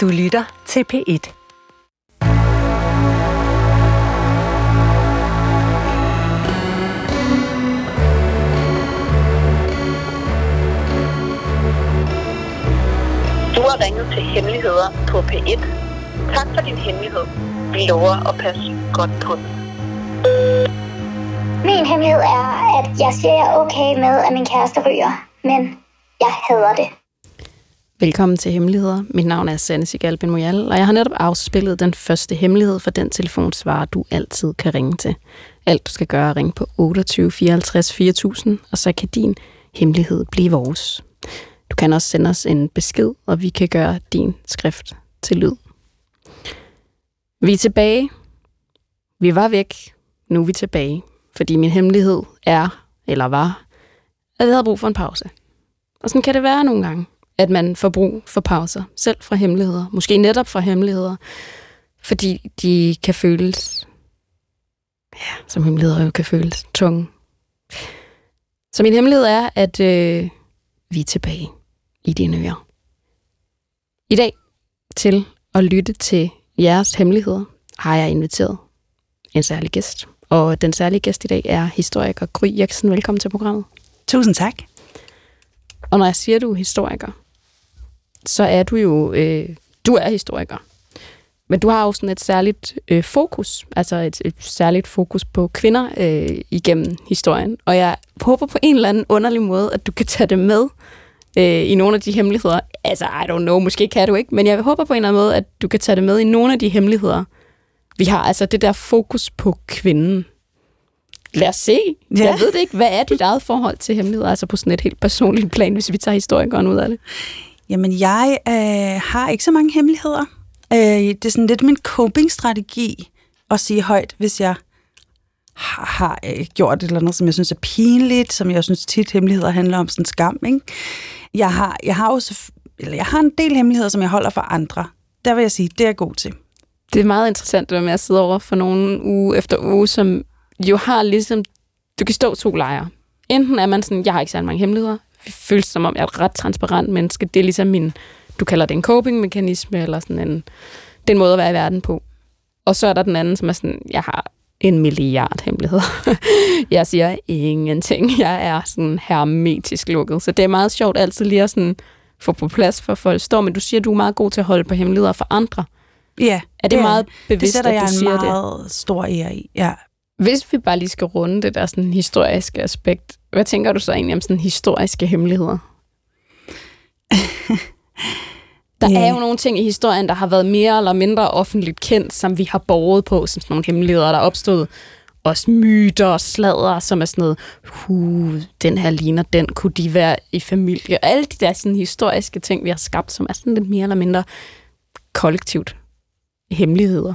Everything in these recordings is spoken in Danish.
Du lytter til P1. Du har ringet til Hemmeligheder på P1. Tak for din hemmelighed. Vi lover at passe godt på den. Min hemmelighed er, at jeg siger, jeg er okay med, at min kæreste ryger, men jeg hader det. Velkommen til Hemmeligheder. Mit navn er Sanne Sigalben Moyal, og jeg har netop afspillet den første hemmelighed for den telefonsvarer, du altid kan ringe til. Alt du skal gøre er at ringe på 28 54 4000, og så kan din hemmelighed blive vores. Du kan også sende os en besked, og vi kan gøre din skrift til lyd. Vi er tilbage. Vi var væk. Nu er vi tilbage. Fordi min hemmelighed er, eller var, at jeg havde brug for en pause. Og sådan kan det være nogle gange, at man får brug for pauser, selv fra hemmeligheder. Måske netop fra hemmeligheder, fordi de kan føles, ja, som hemmeligheder jo kan føles, tunge. Så min hemmelighed er, at øh, vi er tilbage i dine ører. I dag til at lytte til jeres hemmeligheder har jeg inviteret en særlig gæst. Og den særlige gæst i dag er historiker Gry Jaksen. Velkommen til programmet. Tusind tak. Og når jeg siger, at du er historiker, så er du jo, øh, du er historiker. Men du har jo sådan et særligt øh, fokus, altså et, et særligt fokus på kvinder øh, igennem historien. Og jeg håber på en eller anden underlig måde, at du kan tage det med øh, i nogle af de hemmeligheder. Altså, I don't know, måske kan du ikke, men jeg håber på en eller anden måde, at du kan tage det med i nogle af de hemmeligheder, vi har. Altså det der fokus på kvinden. Lad os se. Ja. Jeg ved det ikke. Hvad er dit eget forhold til hemmeligheder? Altså på sådan et helt personligt plan, hvis vi tager historikeren ud af det. Jamen, jeg øh, har ikke så mange hemmeligheder. Øh, det er sådan lidt min coping-strategi at sige højt, hvis jeg har, har øh, gjort et eller andet, som jeg synes er pinligt, som jeg synes tit hemmeligheder handler om sådan skam. Ikke? Jeg, har, jeg, har også, eller jeg har en del hemmeligheder, som jeg holder for andre. Der vil jeg sige, det er jeg god til. Det er meget interessant, det med at sidde over for nogle uge efter uge, som jo har ligesom, du kan stå to lejre. Enten er man sådan, jeg har ikke særlig mange hemmeligheder, føles som om, jeg er et ret transparent menneske. Det er ligesom min, du kalder det en coping-mekanisme, eller sådan en, det er en måde at være i verden på. Og så er der den anden, som er sådan, jeg har en milliard hemmeligheder. jeg siger ingenting. Jeg er sådan hermetisk lukket. Så det er meget sjovt altid lige at sådan få på plads for folk står. Men du siger, du er meget god til at holde på hemmeligheder for andre. Ja. Er det, det meget bevidst, det at du jeg siger en meget det? stor ære i, ja. Hvis vi bare lige skal runde det der sådan historiske aspekt, hvad tænker du så egentlig om sådan historiske hemmeligheder? der yeah. er jo nogle ting i historien, der har været mere eller mindre offentligt kendt, som vi har borget på, som sådan nogle hemmeligheder, der er opstået. Også myter og sladder, som er sådan noget, huh, den her ligner den, kunne de være i familie? Og alle de der sådan historiske ting, vi har skabt, som er sådan lidt mere eller mindre kollektivt hemmeligheder.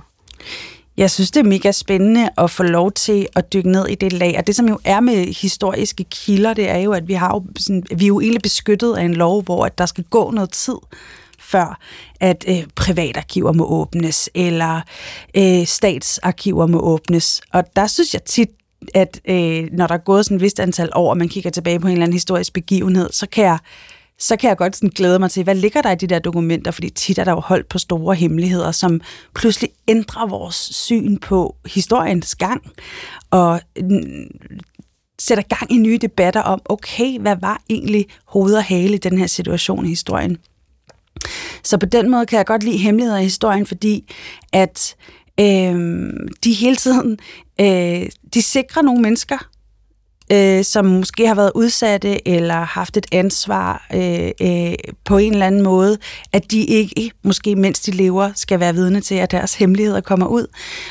Jeg synes, det er mega spændende at få lov til at dykke ned i det lag. Og det, som jo er med historiske kilder, det er jo, at vi, har jo sådan, vi er jo egentlig beskyttet af en lov, hvor at der skal gå noget tid før, at øh, privatarkiver må åbnes, eller øh, statsarkiver må åbnes. Og der synes jeg tit, at øh, når der er gået sådan et vist antal år, og man kigger tilbage på en eller anden historisk begivenhed, så kan jeg så kan jeg godt sådan glæde mig til, hvad ligger der i de der dokumenter, fordi tit er der jo holdt på store hemmeligheder, som pludselig ændrer vores syn på historiens gang, og mm, sætter gang i nye debatter om, okay, hvad var egentlig hoved og hale i den her situation i historien? Så på den måde kan jeg godt lide hemmeligheder i historien, fordi at øh, de hele tiden, øh, de sikrer nogle mennesker, øh, som måske har været udsatte eller haft et ansvar øh, øh, på en eller anden måde, at de ikke, måske mens de lever, skal være vidne til, at deres hemmeligheder kommer ud.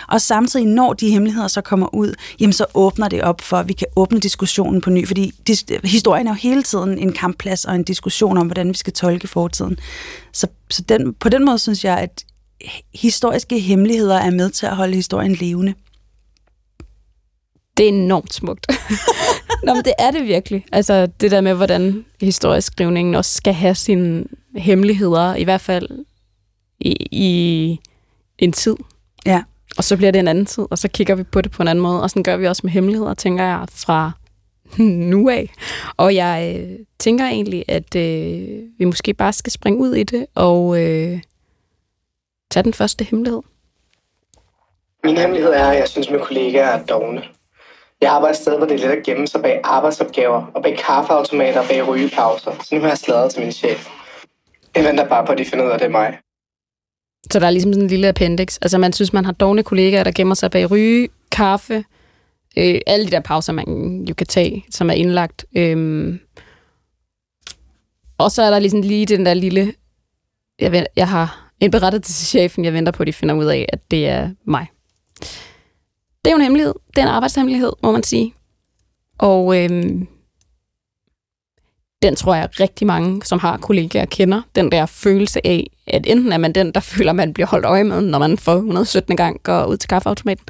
Og samtidig, når de hemmeligheder så kommer ud, jamen så åbner det op for, at vi kan åbne diskussionen på ny, fordi dis- historien er jo hele tiden en kampplads og en diskussion om, hvordan vi skal tolke fortiden. Så, så den, på den måde synes jeg, at historiske hemmeligheder er med til at holde historien levende. Det er enormt smukt. Nå, men det er det virkelig. Altså det der med, hvordan historisk skrivningen også skal have sine hemmeligheder, i hvert fald i, i en tid. Ja. Og så bliver det en anden tid, og så kigger vi på det på en anden måde. Og sådan gør vi også med hemmeligheder, tænker jeg, fra nu af. Og jeg øh, tænker egentlig, at øh, vi måske bare skal springe ud i det, og, øh, Tag den første hemmelighed. Min hemmelighed er, at jeg synes, at mine kollegaer er dogne. Jeg arbejder et sted, hvor det er let at gemme sig bag arbejdsopgaver og bag kaffeautomater og bag rygepauser. Så nu har jeg sladret til min chef. Jeg venter bare på, at de finder ud af, det er mig. Så der er ligesom sådan en lille appendix. Altså man synes, man har dogne kollegaer, der gemmer sig bag ryge, kaffe, øh, alle de der pauser, man jo kan tage, som er indlagt. Øhm. Og så er der ligesom lige den der lille, jeg, ved, jeg har indberettet til chefen, jeg venter på, at de finder ud af, at det er mig. Det er jo en hemmelighed. Det er en arbejdshemmelighed, må man sige. Og øhm, den tror jeg rigtig mange, som har kollegaer, kender. Den der følelse af, at enten er man den, der føler, man bliver holdt øje med, når man for 117. gang går ud til kaffeautomaten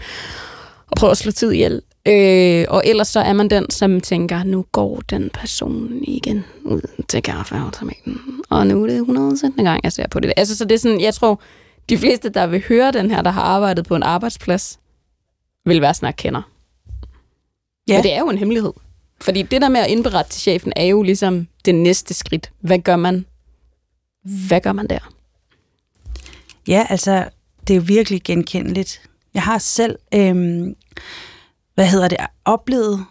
og prøver at slå tid ihjel. Øh, og ellers så er man den, som tænker, nu går den person igen ud til kaffeautomaten. Og nu er det 117. gang, jeg ser på det. Altså, så det er sådan, jeg tror, de fleste, der vil høre den her, der har arbejdet på en arbejdsplads, vil være snak kender. Ja. Men det er jo en hemmelighed. Fordi det der med at indberette til chefen, er jo ligesom det næste skridt. Hvad gør man? Hvad gør man der? Ja, altså, det er virkelig genkendeligt. Jeg har selv, øhm, hvad hedder det, oplevet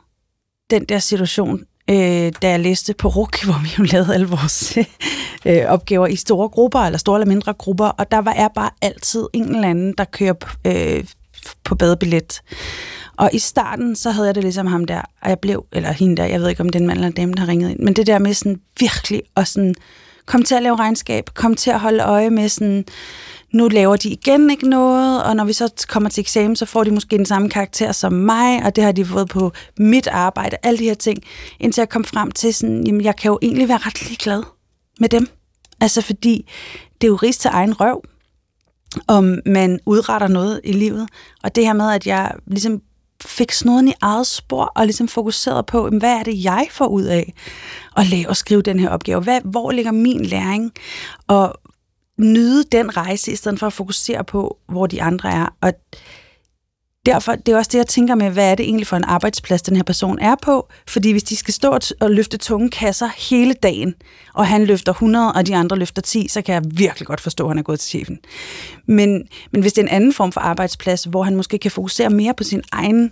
den der situation, øh, da jeg læste på RUK, hvor vi jo lavede alle vores øh, opgaver i store grupper, eller store eller mindre grupper, og der var er bare altid en eller anden, der kører øh, på badebillet. Og i starten, så havde jeg det ligesom ham der, og jeg blev, eller hende der, jeg ved ikke om det er en mand eller dame, der har ringet ind, men det der med sådan virkelig at sådan, kom til at lave regnskab, kom til at holde øje med sådan, nu laver de igen ikke noget, og når vi så kommer til eksamen, så får de måske den samme karakter som mig, og det har de fået på mit arbejde, alle de her ting, indtil jeg kom frem til sådan, jamen jeg kan jo egentlig være ret ligeglad med dem. Altså fordi det er jo ris til egen røv, om man udretter noget i livet. Og det her med, at jeg ligesom fik snuden i eget spor, og ligesom fokuseret på, hvad er det, jeg får ud af at lave og skrive den her opgave? Hvad, hvor ligger min læring? Og nyde den rejse, i stedet for at fokusere på, hvor de andre er. Og derfor, det er også det, jeg tænker med, hvad er det egentlig for en arbejdsplads, den her person er på? Fordi hvis de skal stå og løfte tunge kasser hele dagen, og han løfter 100, og de andre løfter 10, så kan jeg virkelig godt forstå, at han er gået til chefen. Men, men hvis det er en anden form for arbejdsplads, hvor han måske kan fokusere mere på sin egen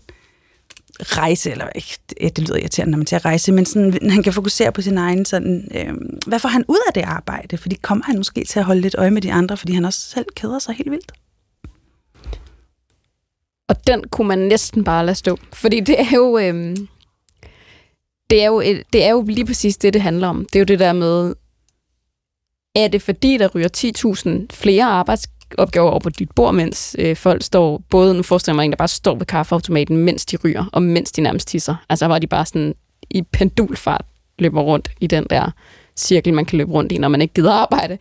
rejse, eller ikke, det lyder irriterende, når man siger rejse, men sådan, han kan fokusere på sin egen sådan, øh, hvad får han ud af det arbejde? Fordi kommer han måske til at holde lidt øje med de andre, fordi han også selv keder sig helt vildt? Og den kunne man næsten bare lade stå. Fordi det er jo... Øh, det er, jo et, det er jo lige præcis det, det handler om. Det er jo det der med, er det fordi, der ryger 10.000 flere arbejdsopgaver over på dit bord, mens øh, folk står, både nu forestiller mig en, der bare står ved kaffeautomaten, mens de ryger, og mens de nærmest tisser. Altså hvor de bare sådan i pendulfart løber rundt i den der cirkel, man kan løbe rundt i, når man ikke gider arbejde.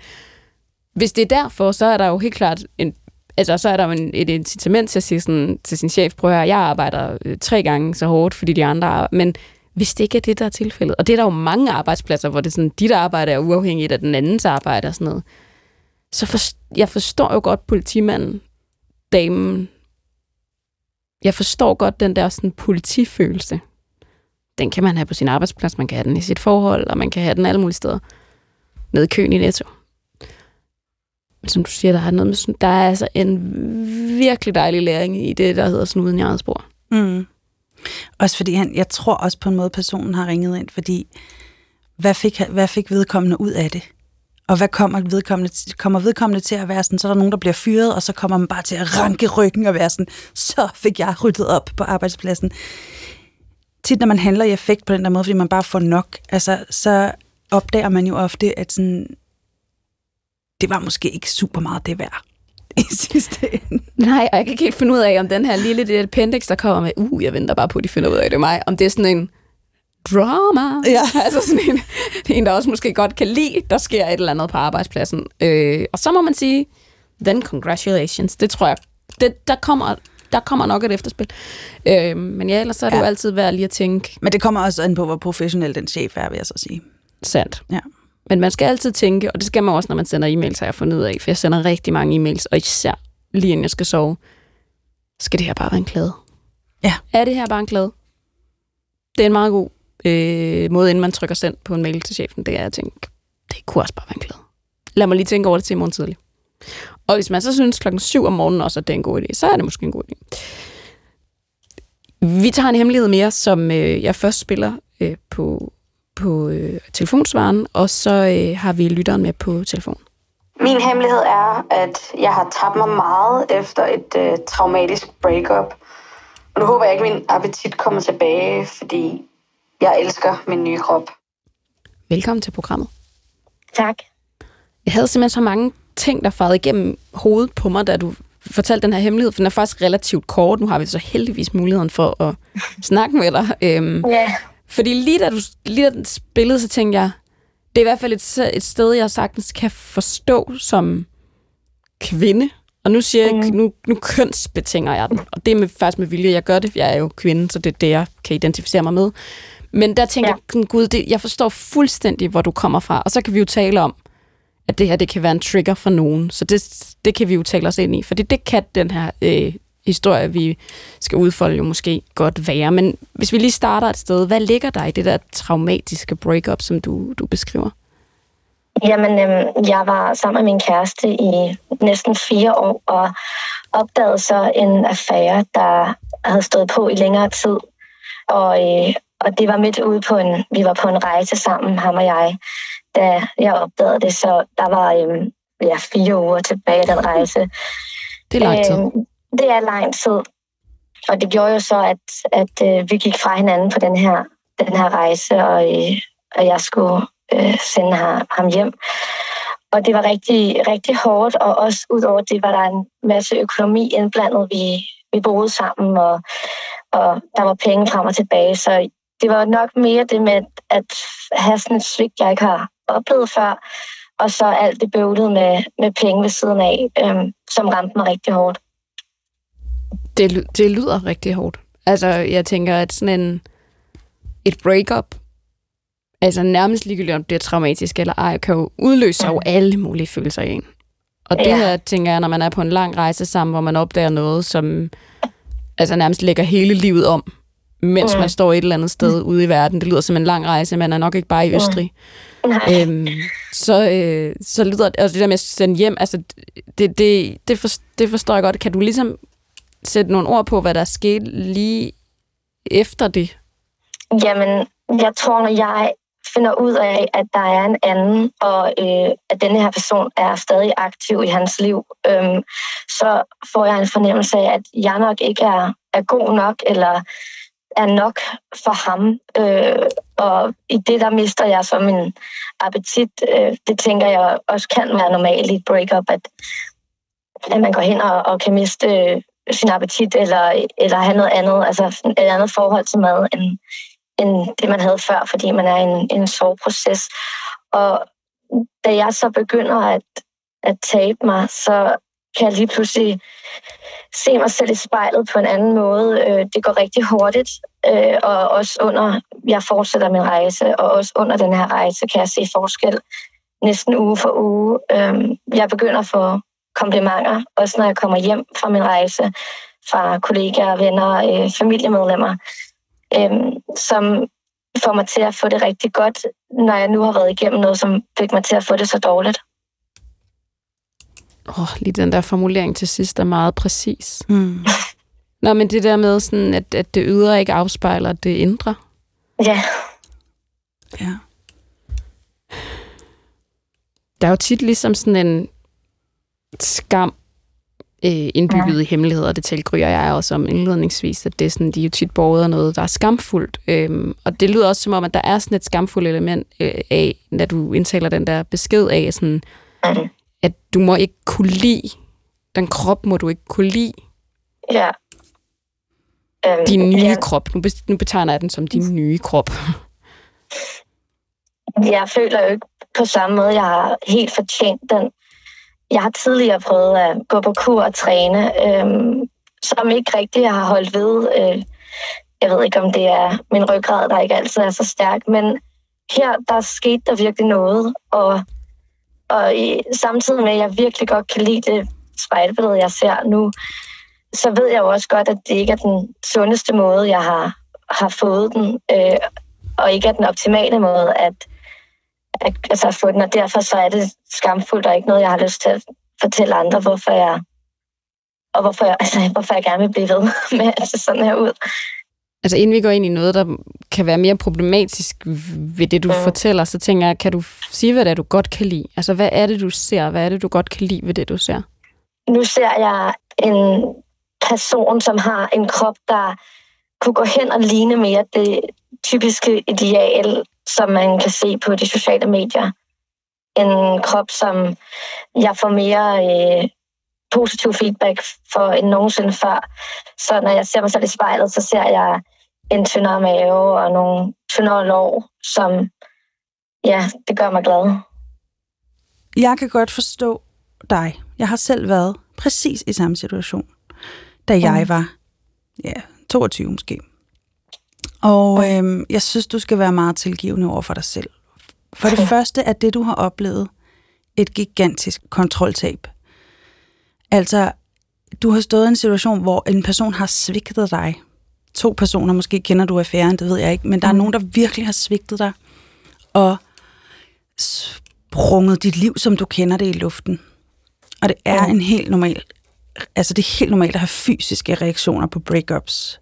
Hvis det er derfor, så er der jo helt klart en altså, så er der jo en, et incitament til at sige sådan, til sin chef, prøv at høre, jeg arbejder øh, tre gange så hårdt, fordi de andre men hvis det ikke er det, der er tilfældet, og det er der jo mange arbejdspladser, hvor det er sådan, dit arbejde er uafhængigt af den andens arbejde og sådan noget, så for, jeg forstår jo godt politimanden, damen, jeg forstår godt den der sådan politifølelse. Den kan man have på sin arbejdsplads, man kan have den i sit forhold, og man kan have den alle mulige steder. Nede i køen i Netto. Men som du siger, der er, noget med, der er altså en virkelig dejlig læring i det, der hedder snuden i eget spor. Mm. Også fordi han, jeg tror også på en måde, personen har ringet ind, fordi hvad fik, hvad fik vedkommende ud af det? Og hvad kommer vedkommende, kommer vedkommende til at være sådan, så er der nogen, der bliver fyret, og så kommer man bare til at ranke ryggen og være sådan, så fik jeg ryddet op på arbejdspladsen. Tit når man handler i effekt på den der måde, fordi man bare får nok, altså, så opdager man jo ofte, at sådan, det var måske ikke super meget det værd i sidste ende. Nej, og jeg kan ikke helt finde ud af, om den her lille det appendix, der kommer med, uh, jeg venter bare på, at de finder ud af det mig, om det er sådan en drama. Ja. Altså sådan en, en, der også måske godt kan lide, der sker et eller andet på arbejdspladsen. Øh, og så må man sige, then congratulations. Det tror jeg, det, der kommer der kommer nok et efterspil. Øh, men ja, ellers så er det ja. jo altid værd lige at tænke. Men det kommer også an på, hvor professionel den chef er, vil jeg så sige. Sandt. Ja. Men man skal altid tænke, og det skal man også, når man sender e-mails, har jeg fundet ud af, for jeg sender rigtig mange e-mails, og især lige inden jeg skal sove, skal det her bare være en klæde? Ja. Er det her bare en klæde? Det er en meget god øh, måde, inden man trykker send på en mail til chefen, det er at tænke, det kunne også bare være en klæde. Lad mig lige tænke over det til i morgen tidlig. Og hvis man så synes klokken 7 om morgenen også, at det er en god idé, så er det måske en god idé. Vi tager en hemmelighed mere, som øh, jeg først spiller øh, på, på øh, telefonsvaren, og så øh, har vi lytteren med på telefon. Min hemmelighed er, at jeg har tabt mig meget efter et øh, traumatisk breakup. Og nu håber jeg ikke, at min appetit kommer tilbage, fordi jeg elsker min nye krop. Velkommen til programmet. Tak. Jeg havde simpelthen så mange ting, der farede igennem hovedet på mig, da du fortalte den her hemmelighed, for den er faktisk relativt kort. Nu har vi så heldigvis muligheden for at snakke med dig. Øhm, Ja. Fordi lige da du lige da den spillede, så tænkte jeg, det er i hvert fald et, et sted, jeg sagtens kan forstå som kvinde. Og nu siger jeg, mm. nu, nu kønsbetinger jeg den. Og det er med, faktisk med vilje, jeg gør det. Jeg er jo kvinde, så det er det, jeg kan identificere mig med. Men der tænker Ja. jeg, gud, det, jeg forstår fuldstændig, hvor du kommer fra. Og så kan vi jo tale om, at det her det kan være en trigger for nogen. Så det, det kan vi jo tale os ind i. Fordi det kan den her øh, historie, vi skal udfolde, jo måske godt være. Men hvis vi lige starter et sted, hvad ligger der i det der traumatiske breakup, som du, du beskriver? Jamen, øhm, jeg var sammen med min kæreste i næsten fire år, og opdagede så en affære, der havde stået på i længere tid. Og, øh, og det var midt ude på en, vi var på en rejse sammen, ham og jeg, da jeg opdagede det. Så der var øhm, ja, fire uger tilbage af den rejse. Det er lang tid. Øhm, det er lang tid. Og det gjorde jo så, at, at øh, vi gik fra hinanden på den her, den her rejse, og, øh, og jeg skulle øh, sende ham, ham hjem. Og det var rigtig, rigtig hårdt, og også udover det var der en masse økonomi indblandet. Vi, vi boede sammen, og, og der var penge frem og tilbage. Så det var nok mere det med at have sådan et svigt, jeg ikke har oplevet før, og så alt det bøvlede med, med penge ved siden af, øhm, som ramte mig rigtig hårdt. Det, det lyder rigtig hårdt. Altså, jeg tænker, at sådan en, et breakup, altså nærmest ligegyldigt om det er traumatisk eller ej, kan jo udløse jo alle mulige følelser i en. Og det her, tænker jeg, når man er på en lang rejse sammen, hvor man opdager noget, som altså nærmest lægger hele livet om, mens Mm. man står et eller andet sted ude i verden. Det lyder som en lang rejse, man er nok ikke bare i Østrig. Nej. Øhm, så, øh, så lyder det, altså det der med at sende hjem, altså det, det, det, for, det forstår jeg godt. Kan du ligesom sætte nogle ord på, hvad der skete lige efter det? Jamen, jeg tror, når jeg finder ud af, at der er en anden, og øh, at denne her person er stadig aktiv i hans liv, øh, så får jeg en fornemmelse af, at jeg nok ikke er, er god nok, eller er nok for ham. Øh, og i det, der mister jeg så min appetit. Øh, det tænker jeg også kan være normalt i et breakup, at, at man går hen og, og kan miste øh, sin appetit, eller, eller have noget andet, altså et andet forhold til mad, end, end det, man havde før, fordi man er i en, en soveproces. Og da jeg så begynder at, at tabe mig, så kan jeg lige pludselig se mig selv i spejlet på en anden måde. Øh, det går rigtig hurtigt, øh, og også under, jeg fortsætter min rejse, og også under den her rejse kan jeg se forskel næsten uge for uge. Øh, jeg begynder at få komplimenter, også når jeg kommer hjem fra min rejse, fra kollegaer, venner, øh, familiemedlemmer, øh, som får mig til at få det rigtig godt, når jeg nu har været igennem noget, som fik mig til at få det så dårligt. Åh, oh, lige den der formulering til sidst er meget præcis. Mm. Nå, men det der med, sådan, at, at det ydre ikke afspejler det indre. Ja, Ja. Der er jo tit ligesom sådan en skam øh, indbygget ja. i hemmeligheder. Det tilgryder jeg også om indledningsvis, at det er sådan, de er jo tit borget af noget, der er skamfuldt. Øhm, og det lyder også som om, at der er sådan et skamfuldt element øh, af, når du indtaler den der besked af, sådan, at du må ikke kunne lide, den krop må du ikke kunne lide, ja. Øhm, din nye ja. krop. Nu, nu betegner jeg den som din nye krop. jeg føler jo ikke på samme måde, jeg har helt fortjent den. Jeg har tidligere prøvet at gå på kur og træne, øh, som ikke rigtig har holdt ved. Øh, jeg ved ikke, om det er min ryggrad, der ikke altid er så stærk, men her, der skete der virkelig noget, og, og i, samtidig med, at jeg virkelig godt kan lide det spejlbillede, jeg ser nu, så ved jeg jo også godt, at det ikke er den sundeste måde, jeg har, har fået den, øh, og ikke er den optimale måde at, at, altså at få den, og derfor så er det skamfuldt og ikke noget, jeg har lyst til at fortælle andre, hvorfor jeg, og hvorfor jeg, altså, hvorfor jeg gerne vil blive ved med at se sådan her ud. Altså inden vi går ind i noget, der kan være mere problematisk ved det, du mm. fortæller, så tænker jeg, kan du sige, hvad det er, du godt kan lide? Altså hvad er det, du ser? Hvad er det, du godt kan lide ved det, du ser? Nu ser jeg en person, som har en krop, der kunne gå hen og ligne mere det typiske ideal, som man kan se på de sociale medier. En krop, som jeg får mere øh, positiv feedback for end nogensinde før. Så når jeg ser mig selv i spejlet, så ser jeg en tyndere mave og nogle tyndere lår, som, ja, det gør mig glad. Jeg kan godt forstå dig. Jeg har selv været præcis i samme situation, da jeg var ja, 22 måske. Og øhm, jeg synes, du skal være meget tilgivende over for dig selv. For det første er det, du har oplevet, et gigantisk kontroltab. Altså, du har stået i en situation, hvor en person har svigtet dig. To personer, måske kender du affæren, det ved jeg ikke, men der er nogen, der virkelig har svigtet dig, og sprunget dit liv, som du kender det i luften. Og det er en helt normal, altså det er helt normalt at have fysiske reaktioner på breakups.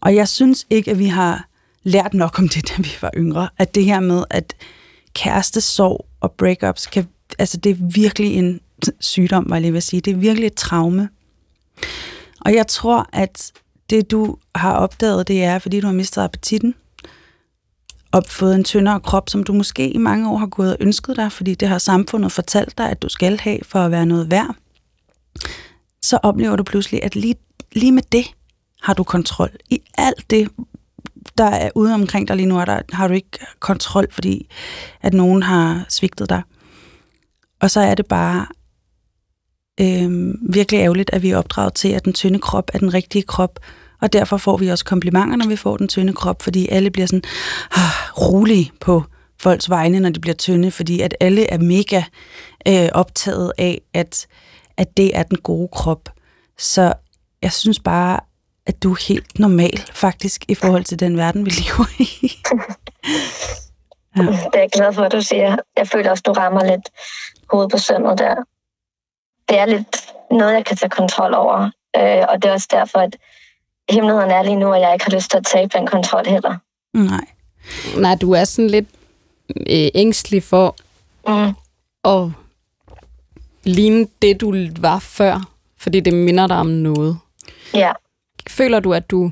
Og jeg synes ikke, at vi har lært nok om det, da vi var yngre. At det her med, at kærestesorg og breakups, kan, altså det er virkelig en sygdom, var jeg lige vil sige. Det er virkelig et traume. Og jeg tror, at det du har opdaget, det er, fordi du har mistet appetitten, og fået en tyndere krop, som du måske i mange år har gået og ønsket dig, fordi det har samfundet fortalt dig, at du skal have for at være noget værd, så oplever du pludselig, at lige, lige med det har du kontrol. I alt det, der er ude omkring dig lige nu, der har du ikke kontrol, fordi at nogen har svigtet dig. Og så er det bare øh, virkelig ærgerligt, at vi er opdraget til, at den tynde krop er den rigtige krop, og derfor får vi også komplimenter, når vi får den tynde krop, fordi alle bliver sådan ah, rolige på folks vegne, når de bliver tynde, fordi at alle er mega øh, optaget af, at, at det er den gode krop. Så jeg synes bare, at du er helt normal, faktisk, i forhold til den verden, vi lever i. ja. Det er jeg glad for, at du siger. Jeg føler også, du rammer lidt hovedet på sømmet der. Det er lidt noget, jeg kan tage kontrol over. Øh, og det er også derfor, at hemmeligheden er lige nu, at jeg ikke har lyst til at tabe den kontrol heller. Nej. Nej, du er sådan lidt øh, ængstelig for mm. at ligne det, du var før, fordi det minder dig om noget. Ja. Føler du, at du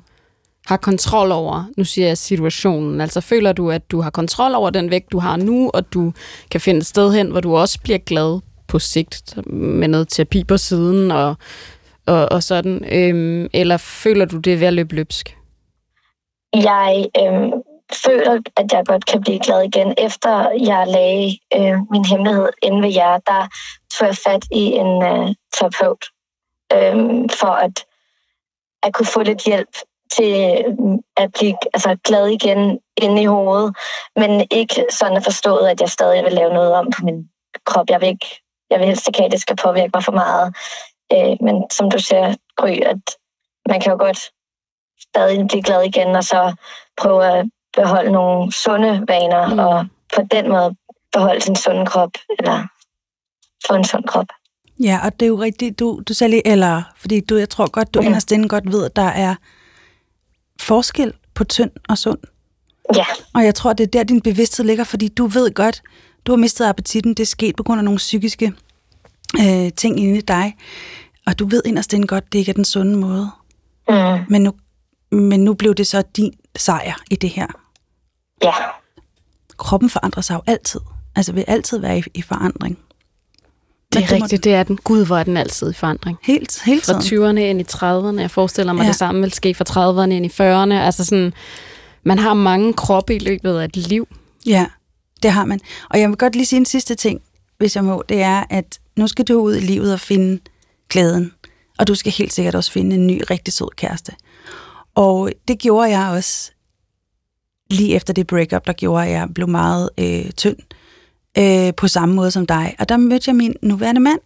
har kontrol over, nu siger jeg situationen, altså føler du, at du har kontrol over den vægt, du har nu, og du kan finde et sted hen, hvor du også bliver glad på sigt med noget terapi på siden og, og, og sådan, øhm, eller føler du, det ved at løbe løbsk? Jeg øhm, føler, at jeg godt kan blive glad igen. Efter jeg lagde øh, min hemmelighed inde ved jer, der tog jeg fat i en øh, terapeut øh, for at at kunne få lidt hjælp til mm, at blive altså, glad igen inde i hovedet, men ikke sådan at forstået, at jeg stadig vil lave noget om på min krop. Jeg vil, ikke, jeg vil helst ikke have, at det skal påvirke mig for meget. Øh, men som du siger, Gry, at man kan jo godt stadig blive glad igen, og så prøve at beholde nogle sunde vaner, mm. og på den måde beholde sin sunde krop, eller få en sund krop. Ja, og det er jo rigtigt, du, du sagde lige, eller, fordi du, jeg tror godt, du okay. inderst inde godt ved, at der er forskel på tynd og sund. Ja. Og jeg tror, det er der, din bevidsthed ligger, fordi du ved godt, du har mistet appetitten, det er sket på grund af nogle psykiske øh, ting inde i dig, og du ved inderst inde godt, det ikke er den sunde måde. Mm. Men, nu, men nu blev det så din sejr i det her. Ja. Kroppen forandrer sig jo altid. Altså vil altid være i, i forandring. Det er rigtigt, det er den. Gud, hvor er den altid i forandring. Helt, helt Fra 20'erne ind i 30'erne. Jeg forestiller mig, ja. det samme vil ske fra 30'erne ind i 40'erne. Altså sådan, man har mange kroppe i løbet af et liv. Ja, det har man. Og jeg vil godt lige sige en sidste ting, hvis jeg må. Det er, at nu skal du ud i livet og finde glæden. Og du skal helt sikkert også finde en ny, rigtig sød kæreste. Og det gjorde jeg også lige efter det breakup, der gjorde, at jeg blev meget øh, tynd øh, på samme måde som dig. Og der mødte jeg min nuværende mand.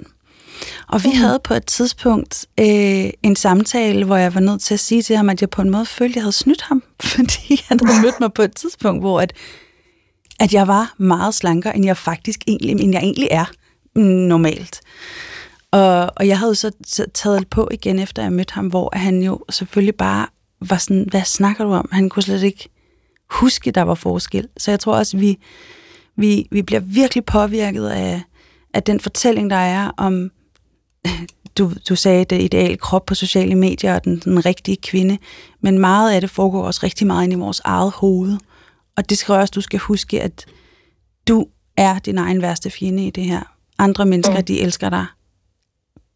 Og vi mm. havde på et tidspunkt øh, en samtale, hvor jeg var nødt til at sige til ham, at jeg på en måde følte, at jeg havde snydt ham, fordi han havde mødt mig på et tidspunkt, hvor at, at jeg var meget slankere, end jeg faktisk egentlig, end jeg egentlig er normalt. Og, og jeg havde så taget på igen, efter jeg mødte ham, hvor han jo selvfølgelig bare var sådan, hvad snakker du om? Han kunne slet ikke huske, der var forskel. Så jeg tror også, vi, vi, vi bliver virkelig påvirket af, af den fortælling, der er om, du, du sagde, det ideale krop på sociale medier og den, den rigtige kvinde, men meget af det foregår også rigtig meget ind i vores eget hoved. Og det skal også, du skal huske, at du er din egen værste fjende i det her. Andre mennesker, mm. de elsker dig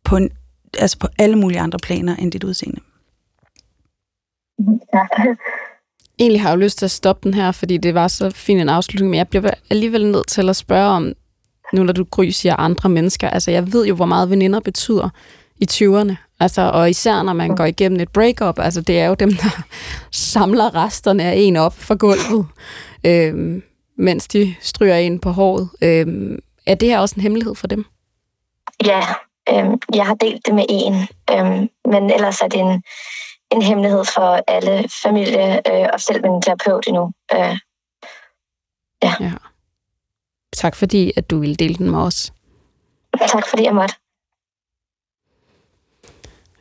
på, en, altså på alle mulige andre planer end dit udseende. Ja. Egentlig har jeg jo lyst til at stoppe den her, fordi det var så fin en afslutning, men jeg bliver alligevel nødt til at spørge om, nu når du gry siger andre mennesker, altså jeg ved jo, hvor meget veninder betyder i 20'erne, altså, og især når man går igennem et breakup, altså det er jo dem, der samler resterne af en op fra gulvet, øh, mens de stryger ind på håret. Øh, er det her også en hemmelighed for dem? Ja, øh, jeg har delt det med en, øh, men ellers er det en, en hemmelighed for alle familie øh, og selv min terapeut endnu. Øh, ja. ja. Tak fordi, at du ville dele den med os. Tak fordi jeg måtte.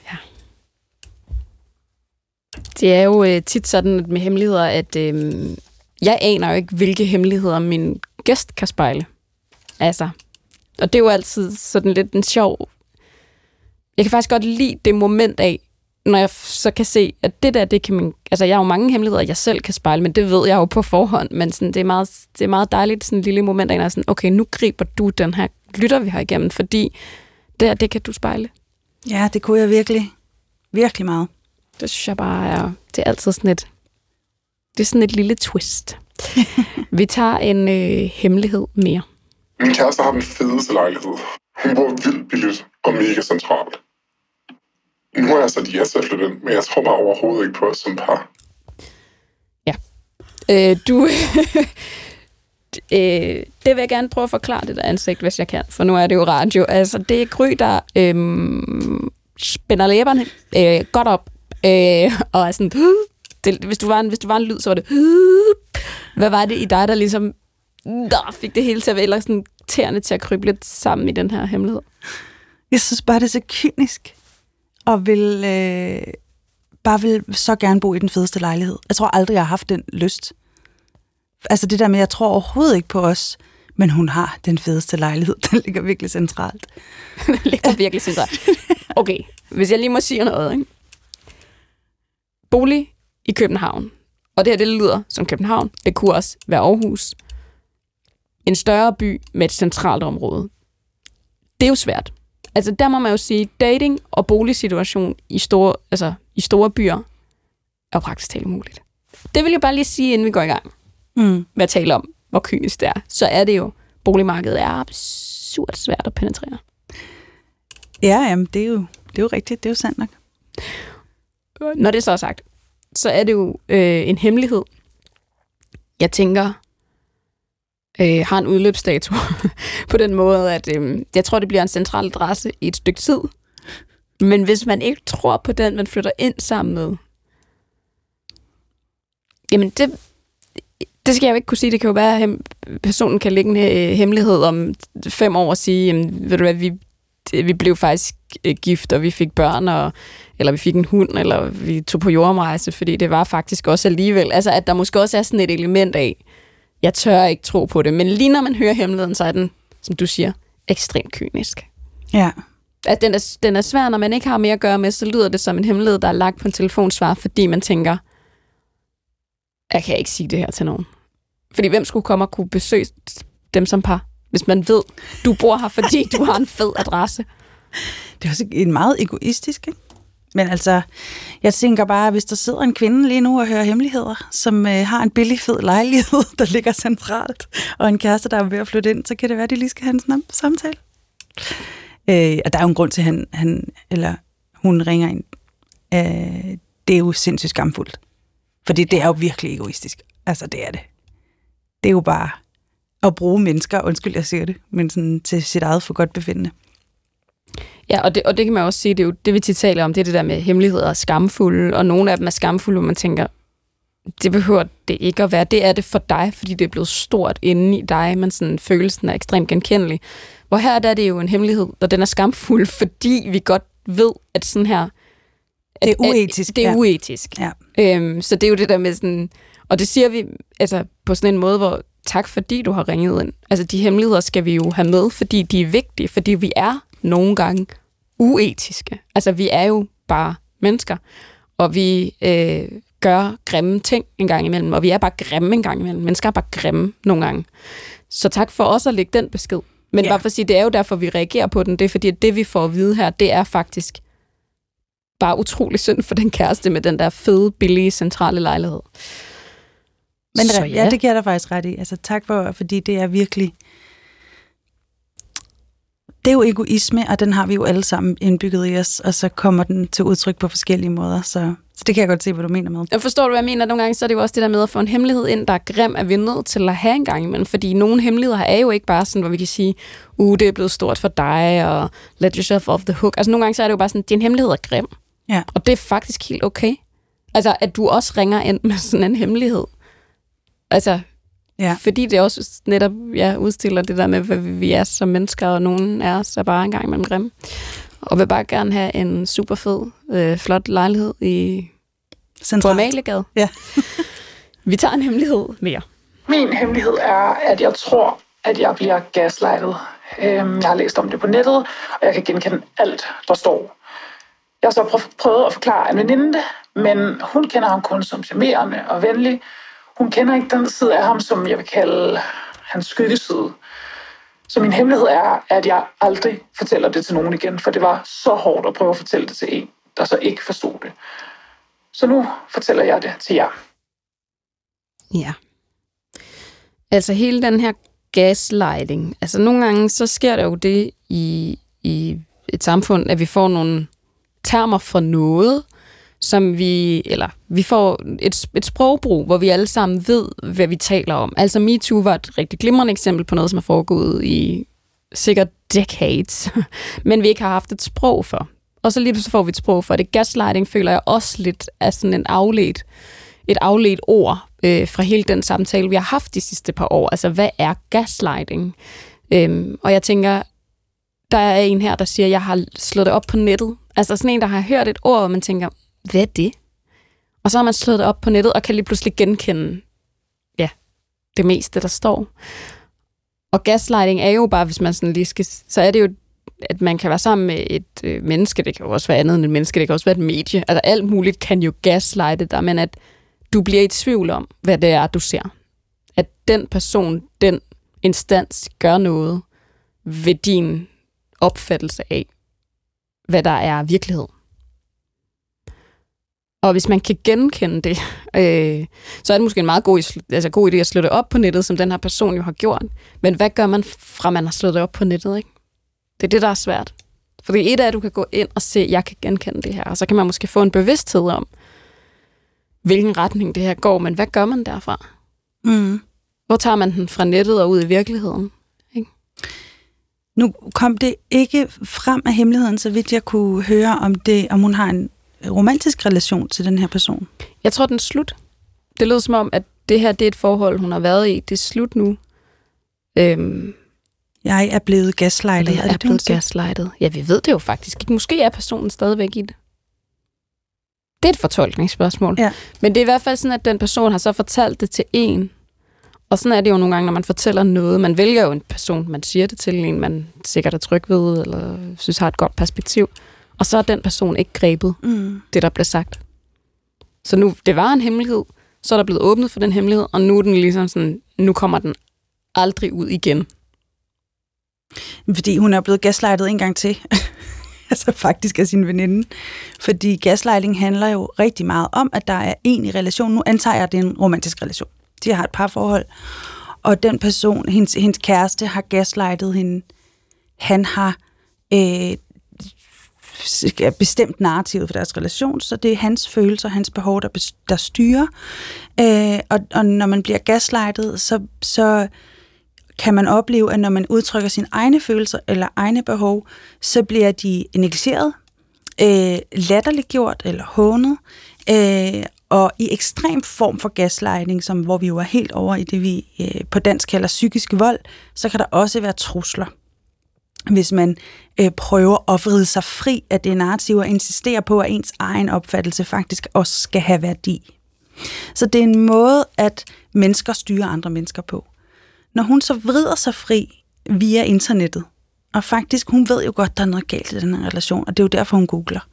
Ja. Det er jo øh, tit sådan med hemmeligheder, at øh, jeg aner jo ikke, hvilke hemmeligheder min gæst kan spejle. Altså, og det er jo altid sådan lidt en sjov... Jeg kan faktisk godt lide det moment af, når jeg så kan se, at det der, det kan man... Altså, jeg har jo mange hemmeligheder, jeg selv kan spejle, men det ved jeg jo på forhånd. Men sådan, det, er meget, det er meget dejligt, sådan en lille moment, af, sådan, okay, nu griber du den her lytter, vi har igennem, fordi det det kan du spejle. Ja, det kunne jeg virkelig. Virkelig meget. Det synes jeg bare er... Det er altid sådan et... Det er sådan et lille twist. vi tager en øh, hemmelighed mere. Min kæreste har den fedeste lejlighed. Hun bor vildt billigt og mega centralt. Nu har jeg så de altså flyttet ind, men jeg tror bare overhovedet ikke på os som par. Ja. Øh, du... øh, det vil jeg gerne prøve at forklare det der ansigt, hvis jeg kan, for nu er det jo radio. Altså, det er Gry, der øh, spænder læberne øh, godt op, øh, og er sådan... Det, hvis, du var en, hvis du var en lyd, så var det... Hvad var det i dig, der ligesom der fik det hele til at være sådan tæerne til at krybe lidt sammen i den her hemmelighed? Jeg synes bare, det er så kynisk og vil øh, bare vil så gerne bo i den fedeste lejlighed. Jeg tror aldrig, jeg har haft den lyst. Altså det der med, jeg tror overhovedet ikke på os, men hun har den fedeste lejlighed. Den ligger virkelig centralt. den ligger virkelig centralt. Okay, hvis jeg lige må sige noget. Ikke? Bolig i København. Og det her, det lyder som København. Det kunne også være Aarhus. En større by med et centralt område. Det er jo svært altså der må man jo sige, dating og boligsituation i store, altså, i store byer er jo praktisk talt umuligt. Det vil jeg bare lige sige, inden vi går i gang mm. med at tale om, hvor kynisk det er. Så er det jo, boligmarkedet er absurd svært at penetrere. Ja, jamen, det er jo, det er jo rigtigt. Det er jo sandt nok. Når det så er sagt, så er det jo øh, en hemmelighed. Jeg tænker, øh, har en udløbsdato på den måde, at øh, jeg tror, det bliver en central adresse i et stykke tid. Men hvis man ikke tror på den, man flytter ind sammen med, jamen det, det skal jeg jo ikke kunne sige. Det kan jo være, at personen kan lægge en øh, hemmelighed om fem år og sige, jamen, ved du hvad, vi, vi blev faktisk øh, gift, og vi fik børn, og, eller vi fik en hund, eller vi tog på jordomrejse, fordi det var faktisk også alligevel. Altså, at der måske også er sådan et element af, jeg tør ikke tro på det. Men lige når man hører hemmeligheden, så er den, som du siger, ekstremt kynisk. Ja. At den er, den er svær, når man ikke har mere at gøre med, så lyder det som en hemmelighed, der er lagt på en telefonsvar, fordi man tænker, jeg kan ikke sige det her til nogen. Fordi hvem skulle komme og kunne besøge dem som par, hvis man ved, du bor her, fordi du har en fed adresse? Det er også en meget egoistisk, ikke? Men altså, jeg tænker bare, hvis der sidder en kvinde lige nu og hører hemmeligheder, som øh, har en billig, fed lejlighed, der ligger centralt, og en kæreste, der er ved at flytte ind, så kan det være, at de lige skal have en samtale. Øh, og der er jo en grund til, at han, han eller hun ringer ind. Øh, det er jo sindssygt skamfuldt. Fordi det er jo virkelig egoistisk. Altså, det er det. Det er jo bare at bruge mennesker, undskyld, jeg siger det, men sådan til sit eget for godt befindende. Ja, og det, og det kan man også sige, det er jo det, vi tit taler om, det er det der med hemmeligheder og skamfulde, og nogle af dem er skamfulde, hvor man tænker, det behøver det ikke at være. Det er det for dig, fordi det er blevet stort inde i dig, men sådan følelsen er ekstremt genkendelig. Hvor her der er det jo en hemmelighed, og den er skamfuld, fordi vi godt ved, at sådan her... At, Det er uetisk, At, det er ja. uetisk. Ja. Øhm, så det er jo det der med sådan... Og det siger vi altså, på sådan en måde, hvor tak fordi du har ringet ind. Altså de hemmeligheder skal vi jo have med, fordi de er vigtige, fordi vi er nogle gange uetiske. Altså vi er jo bare mennesker, og vi øh, gør grimme ting en gang imellem, og vi er bare grimme en gang imellem. Mennesker er bare grimme nogle gange. Så tak for også at lægge den besked. Men Ja. bare for at sige, det er jo derfor, vi reagerer på den. Det er fordi, at det vi får at vide her, det er faktisk bare utrolig synd for den kæreste med den der fede, billige, centrale lejlighed. Men Så ja. ja, det giver dig faktisk ret i. Altså tak for, fordi det er virkelig... Det er jo egoisme, og den har vi jo alle sammen indbygget i os, og så kommer den til udtryk på forskellige måder, så, så det kan jeg godt se, hvad du mener med. Jeg forstår du, hvad jeg mener? Nogle gange så er det jo også det der med at få en hemmelighed ind, der er grim, at vi er nødt til at have en gang imellem. Fordi nogle hemmeligheder er jo ikke bare sådan, hvor vi kan sige, uh, det er blevet stort for dig, og let yourself off the hook. Altså nogle gange så er det jo bare sådan, din hemmelighed er grim. Ja. Og det er faktisk helt okay. Altså, at du også ringer ind med sådan en hemmelighed. Altså, Ja. fordi det også netop ja, udstiller det der med, hvad vi er som mennesker, og nogen af os er bare en gang imellem grimme. Og vil bare gerne have en super fed, øh, flot lejlighed i. Amaliegade. Ja. Vi tager en hemmelighed mere. Min hemmelighed er, at jeg tror, at jeg bliver gaslightet. Øhm, Jeg har læst om det på nettet, og jeg kan genkende alt, der står. Jeg har så prøv- prøvet at forklare en veninde det, men hun kender ham kun som charmerende og venlig. Hun kender ikke den side af ham, som jeg vil kalde hans skyggeside. Så min hemmelighed er, at jeg aldrig fortæller det til nogen igen, for det var så hårdt at prøve at fortælle det til en, der så ikke forstod det. Så nu fortæller jeg det til jer. Ja. Altså hele den her gaslighting. Altså nogle gange, så sker der jo det i, i et samfund, at vi får nogle termer for noget, som vi, eller vi får et, et sprogbrug, hvor vi alle sammen ved, hvad vi taler om. Altså MeToo var et rigtig glimrende eksempel på noget, som er foregået i sikkert decades, men vi ikke har haft et sprog for. Og så lige pludselig får vi et sprog for det. Gaslighting føler jeg også lidt er sådan en afledt, et afledt ord øh, fra hele den samtale, vi har haft de sidste par år. Altså, hvad er gaslighting? Øhm, og jeg tænker, der er en her, der siger, at jeg har slået det op på nettet. Altså sådan en, der har hørt et ord, og man tænker, hvad er det? Og så har man slået det op på nettet, og kan lige pludselig genkende ja, det meste, der står. Og gaslighting er jo bare, hvis man sådan lige skal... Så er det jo, at man kan være sammen med et øh, menneske, det kan jo også være andet end et menneske, det kan også være et medie. Altså alt muligt kan jo gaslighte dig, men at du bliver i tvivl om, hvad det er, du ser. At den person, den instans gør noget ved din opfattelse af, hvad der er virkelighed. Og hvis man kan genkende det, øh, så er det måske en meget god, altså god idé at slå det op på nettet, som den her person jo har gjort. Men hvad gør man fra, man har slået det op på nettet? Ikke? Det er det, der er svært. Fordi et er, at du kan gå ind og se, at jeg kan genkende det her, og så kan man måske få en bevidsthed om, hvilken retning det her går, men hvad gør man derfra? Mm. Hvor tager man den fra nettet og ud i virkeligheden? Nu kom det ikke frem af hemmeligheden, så vidt jeg kunne høre, om, det, om hun har en romantisk relation til den her person. Jeg tror, den er slut. Det lød som om, at det her det er et forhold, hun har været i. Det er slut nu. Øhm, Jeg er blevet gaslightet. jeg er er det, det, blevet siger? gaslightet. Ja, vi ved det jo faktisk ikke. Måske er personen stadigvæk i det. Det er et fortolkningsspørgsmål. Ja. Men det er i hvert fald sådan, at den person har så fortalt det til en. Og sådan er det jo nogle gange, når man fortæller noget. Man vælger jo en person, man siger det til, en man sikkert er tryg ved, eller synes har et godt perspektiv. Og så er den person ikke grebet Mm. det, der blev sagt. Så nu, det var en hemmelighed, så er der blevet åbnet for den hemmelighed, og nu er den ligesom sådan, nu kommer den aldrig ud igen. Fordi hun er blevet gaslightet en gang til. altså faktisk af sin veninde. Fordi gaslighting handler jo rigtig meget om, at der er en i relationen. Nu antager jeg, at det er en romantisk relation. De har et parforhold. Og den person, hendes, hendes kæreste, har gaslightet hende. Han har øh, bestemt narrativet for deres relation, så det er hans følelser, hans behov, der, der styrer. Øh, og, og når man bliver gaslightet, så, så kan man opleve, at når man udtrykker sine egne følelser eller egne behov, så bliver de negligeret, øh, latterliggjort eller hånet, øh, og i ekstrem form for gaslighting, som, hvor vi jo er helt over i det, vi øh, på dansk kalder psykisk vold, så kan der også være trusler hvis man øh, prøver at vride sig fri af det narrativ og insistere på, at ens egen opfattelse faktisk også skal have værdi. Så det er en måde, at mennesker styrer andre mennesker på. Når hun så vrider sig fri via internettet, og faktisk, hun ved jo godt, der er noget galt i den her relation, og det er jo derfor, hun googler.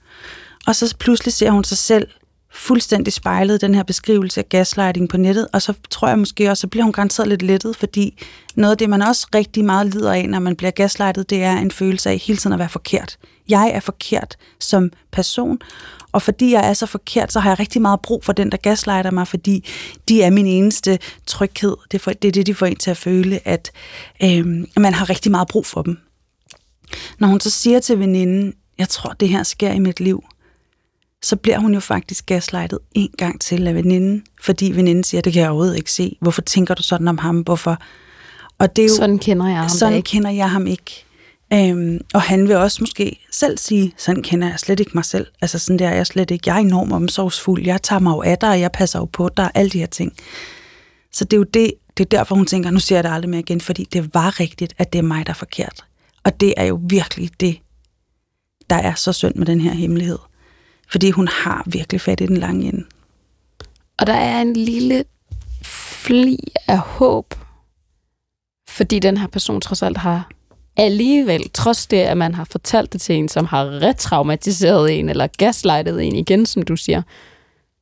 Og så pludselig ser hun sig selv fuldstændig spejlet den her beskrivelse af gaslighting på nettet, og så tror jeg måske også, så bliver hun garanteret lidt lettet, fordi noget af det, man også rigtig meget lider af, når man bliver gaslightet, det er en følelse af hele tiden at være forkert. Jeg er forkert som person, og fordi jeg er så forkert, så har jeg rigtig meget brug for den, der gaslighter mig, fordi de er min eneste tryghed. Det er, det, de får en til at føle, at øh, man har rigtig meget brug for dem. Når hun så siger til veninden, jeg tror, det her sker i mit liv, så bliver hun jo faktisk gaslightet en gang til af veninden, fordi veninden siger, det kan jeg overhovedet ikke se. Hvorfor tænker du sådan om ham? Hvorfor? Og det er jo, sådan kender jeg ham Sådan ikke. kender jeg ham ikke. Øhm, og han vil også måske selv sige, sådan kender jeg slet ikke mig selv. Altså sådan der er jeg slet ikke. Jeg er enormt omsorgsfuld. Jeg tager mig jo af dig, og jeg passer jo på dig, alle de her ting. Så det er jo det, det er derfor, hun tænker, nu siger jeg det aldrig mere igen, fordi det var rigtigt, at det er mig, der er forkert. Og det er jo virkelig det, der er så synd med den her hemmelighed. Fordi hun har virkelig fat i den lange ende. Og der er en lille fli af håb, fordi den her person trods alt har alligevel, trods det, at man har fortalt det til en, som har retraumatiseret en, eller gaslightet en igen, som du siger,